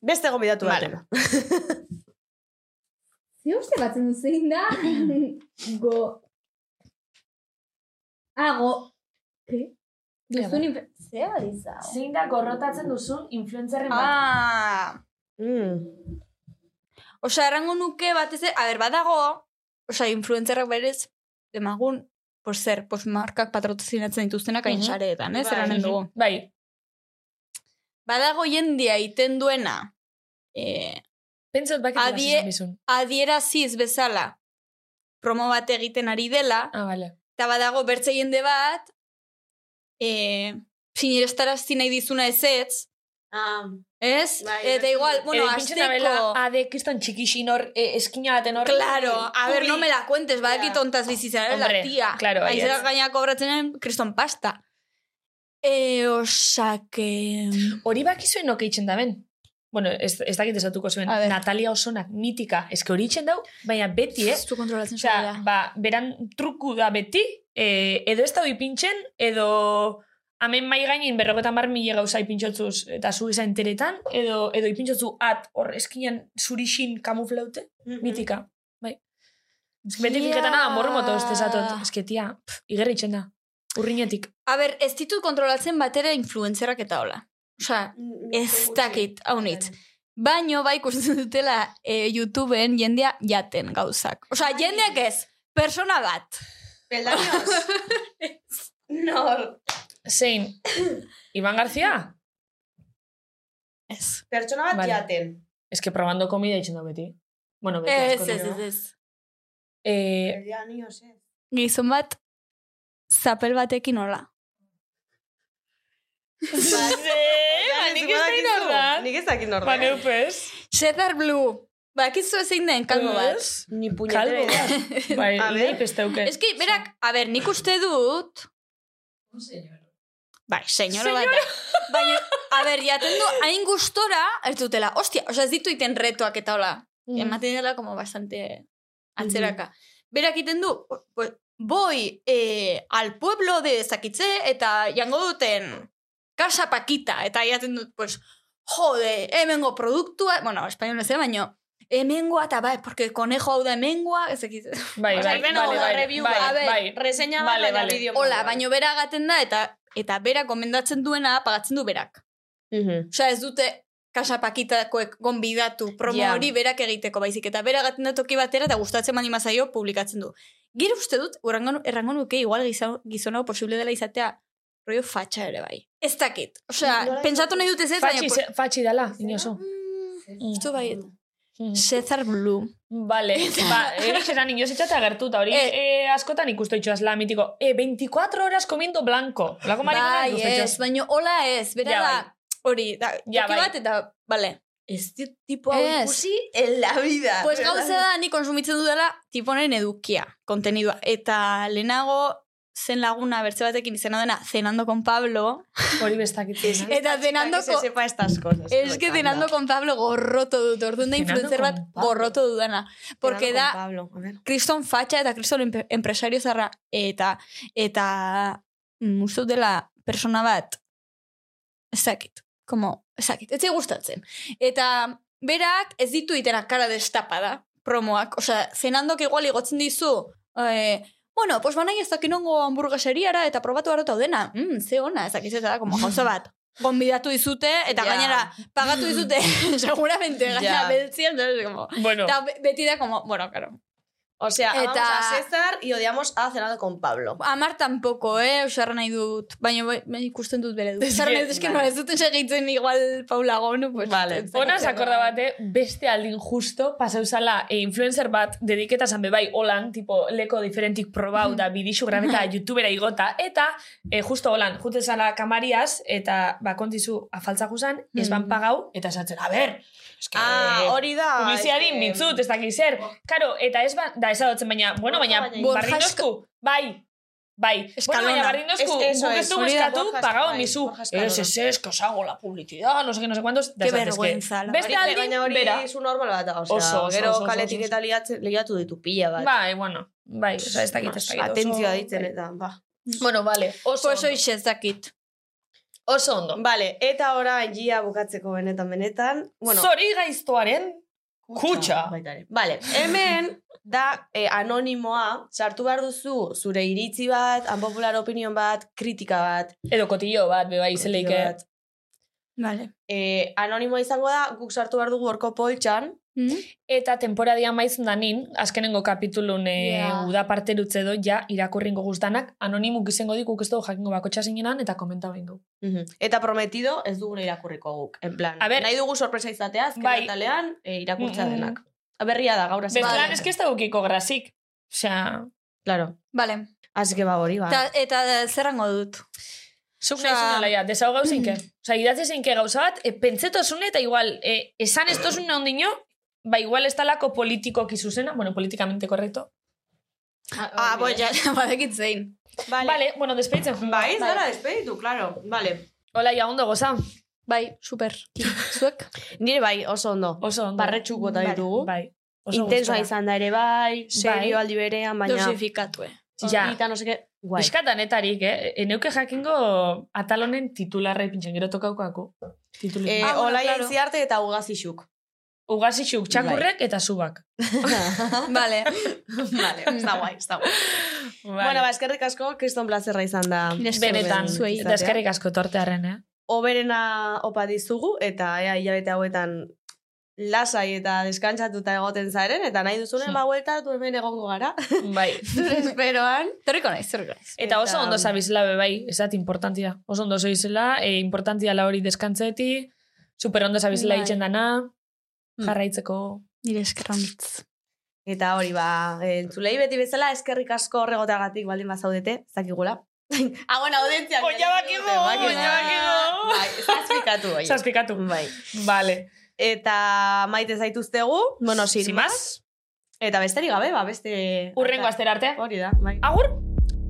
Beste gombidatu Vale. batena. Ze uste batzen zein da? Go... Ah, go... Ke? Duzun infe... Ze hori? Zein da gorrotatzen duzun influencerren Ah, Mm. osea, errango nuke batez a ber, badago, osea, influencerrak berez, demagun, pues zer, pues markak patrozinatzen dituztenak hain Mhm. sareetan, ez? Bai. Dugu. Bai, Badago jendia iten duena, eh, pentsat bakit Adie- adieraziz bezala promo bat egiten ari dela, Ah, vale. eta badago bertze jende bat, e, sinerestarazti nahi dizuna ezetz, Ah, ez? Bai, eta bai. igual, bueno, bela, azteko... ade, kriston txikixin hor, eh, eskina baten hor. Claro, a ver, no me la cuentes, badaki Ja. tontaz bizi zara, la tía. claro, Aizera ez. gaina kobratzen kriston pasta. E, osake... Hori bakizuen noke itxen da ben. Bueno, ez, ez dakit esatuko zuen. Natalia Osonak, mitika. Ez que hori itxen dau, baina beti, eh? Ez du kontrolatzen zara. ba, beran truku da beti, eh, edo ez da ipintzen, edo hemen mai gainin berrogeta mar mila gauza ipintxotzuz eta zu izan enteretan, edo, edo ipintxotzu at hor eskinan zurixin kamuflaute, mitika. Bai. Ez beti Ja. fiketan nada, morro moto ez desatot. Ez que, tia, pff, igerri itxen da. Urrinetik. A ber, ez ditut kontrolatzen batera influencerak eta hola. Osea, ez dakit, hau nitz. Baino, bai ikusten dutela e, YouTubeen jendea jaten gauzak. Osea, jendeak ez, persona bat. Peldaños. Nor. Zein, Iban García? Ez. Pertsona bat Vale. jaten. Ez que probando komida itxen da beti. Bueno, beti Ez, ez, ez, ez. Eh. Gizon bat, zapel batekin hola. Ba, nik ez da inordan. Nik ez dakit norda. Ba, neupez. Cedar Blue. Ba, kizu zein den kalmo bat. Ni puñetera idea. Bai, ver. ez. Ez que, berak, a ber, nik uste dut... Bai, senyora bat da. Baina, a ber, jaten du, hain gustora, ez dutela, ostia, osea, ez ditu iten retoak eta hola. Ematen dela como bastante atzeraka. Berak iten du, pues, voy eh, al pueblo de Zakitze eta jango duten Casa Paquita, eta jaten dut, pues, jode, hemengo produktua, bueno, espainol ez da, baino, hemengoa, eta bai, porque conejo hau da hemengoa, ez dakit. Bai, bai, bai, bai, bai. Reseña bat, Vale, vale. bideo. Hola, baino bera gaten da, eta eta bera gomendatzen duena pagatzen du berak. Mhm. Osea, ez dute Casa Paquitakoek gonbidatu promo Ja. hori berak egiteko baizik eta bera gaten da toki batera eta gustatzen mani mazaio publikatzen du. Gero uste dut, errango, errango nuke igual gizon, gizon hau posible dela izatea rollo fatxa ere bai. Ez dakit. Osea, pentsatu nahi dut ez ez, Fatxi, baina... ze- fatxi dala. Mm, Uste bai. Cesar Blue. Vale, ba, egiz esan inoz etxata gertuta, hori Eh. eh, askotan ikustu itxuaz la mitiko, eh, 24 horas comiendo blanco. Lako marikona Bai, ez, baina hola ez, bera Ja, da, bai. hori, da, Ja, toki bai. bat eta, bale. Ez dit tipo hau Ez. ikusi en la vida. Pues gauza da, ni konsumitzen dudala tiponen edukia, kontenidua. Eta lehenago zen laguna bertze batekin izena dena Cenando con Pablo. Hori bestakitzen. Eta cenando Que se con... sepa estas cosas. Es que cenando con Pablo gorroto dut, orduan da influencer bat gorroto dudana. Porque da Pablo, a ver. kriston fatxa eta kriston empe- empresario zarra eta eta mm, uste dut dela persona bat ezakit, como ezakit, ez zait gustatzen. Eta berak ez ditu itera cara destapada promoak, osea, zenandok igual igotzen dizu, eh, bueno, pues banai ez dakinongo hamburgueseriara eta probatu arota dena, mm, ze ona, ez dakiz ez da, como gauza bat. Gonbidatu dizute, eta Ja. gainera pagatu dizute, seguramente, gainera Ja. beltzian, ¿sabes? como, Bueno, eta be- beti da como, bueno, claro, O sea, amamos Eta- a César y odiamos a Cenando con Pablo. Amar tampoco, eh? Osa, erran nahi dut. Baina bai, bai, ikusten dut bere dut. Que- nahi dut, eski vale. no, ez duten segitzen igual Paula Gonu, pues... Vale. Ona dakit akorda zer bate, beste aldin justo, pasauzala e, influencer bat dediketa zan bebai holan, tipo, leko diferentik probau da bidixu grabeta youtubera igota, eta e, justo holan, jute zala kamariaz, eta ba, kontizu afaltza juzan, ez ban pagau, eta esatzen, a ber, eske, Ah, hori da. publiziari este, mitzut, ez dakit zer. Karo, eta ez ba, da ez adotzen, baina, bueno, baina, barrinosku, bai, bai. Eskalona. Bueno, baina barrinosku, Es- eso guk ez es, dugu eskatu, pagau Eskalona, mizu. Borja Eskalona. Ez, ez, ez, que os hago la publicidad, no sé qué, no sé cuántos. Que vergüenza, Beste Hori, aldin, baina hori bera. zu normal bat Oso, oso, gero oso, oso, kaletik oso. eta liatu ditu pila bat. Bai, bueno, bai, oza, ez dakit, ez dakit. oso- Atentzioa ditzen eta, ba. Bueno, vale, oso hoxe ez dakit. Oso ondo. Vale, eta ora gia bukatzeko benetan benetan. Bueno, Zori gaiztoaren kutxa. Vale, hemen da eh, anonimoa, sartu behar duzu zure iritzi bat, unpopular opinion bat, kritika bat. Edo kotillo bat, beba izeleike. Vale. Eh, anonimoa izango da, guk sartu behar dugu orko poltsan, Mm? Eta temporadia maizun da nin, azkenengo kapitulun e, Ja. uda parterutze do, ja, irakurringo guztanak, anonimuk izango dik, guk ez dugu jakingo bakotxa zinenan, eta komenta behingo. Eta prometido ez dugu irakurriko guk. En plan, A ber- nahi dugu sorpresa izatea, azken Bai. atalean, eh, irakurtza Mm, mm. denak. Berria da, gaur azken. Bestelan, eski ez da gukiko grazik. Osea, Claro. Vale. Así que ba hori, ba. Ta, eta zerrango dut. zuk nahi zuen laia, desau gauzinke. Osea, idatze zeinke gauza bat, e, pentsetosune eta igual, e, esan ez tozune ondino, ba igual ez talako politikoki zuzena, bueno, politikamente korrekto. Ah, pues ja, badekit zein. Vale. Vale, bueno, despeditzen jungo. Bai, zara despeditu, claro. Vale. Hola, ja, ondo goza. Bai, super. Zuek? Nire bai, oso ondo. Oso ondo. Barretxuk bota Vale, ditugu. Bai. Oso Intensoa izan da ere bai, serio aldi berean, baina... Dosifikatu, eh. Ja. Eta no seke... Guai. Eskatanetarik, eh? Eneuke jakingo atalonen titularra ipintzen gero tokaukako. Titulu. Eh, Ah, bueno, Olai claro. Eta Ugazixuk. Ugazixuk, txakurrek eta subak. Vale. vale, está guai, está guai. Bueno, ba, eskerrik asko, kriston plazerra izan da. Benetan, zuei. eta eskerrik asko tortearen, eh? Oberena opa dizugu, eta ea, hilabete hauetan lasai eta deskantzatuta egoten zaren, eta nahi duzunen Hmm. ba hueltatu hemen egongo gara. Bai. Zure esperoan. Zerriko naiz, zerriko naiz. Eta oso ondo zabizela be bai, esat importantia. Oso ondo zoizela, e, importantia la hori deskantzeti, super ondo zabizela Bai. itxen dana. Jarraitzeko. Nire eskerra onditz. Eta hori, ba, entzulei beti bezala, eskerrik asko horregoteagatik baldin bazaudete, zakigula. ah, bueno, audientzia. Oia bakigu, oia bakigu. Bai, zazpikatu, oie. Zazpikatu. Bai. Vale. Eta maite zaituztegu, bueno, sin, Sin más. más. Eta besterik gabe, ba, beste... Urrengo astera arte. Hori da, bai. Agur?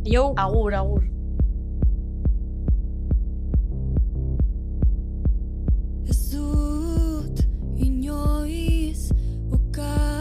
Jo. Agur, agur. sky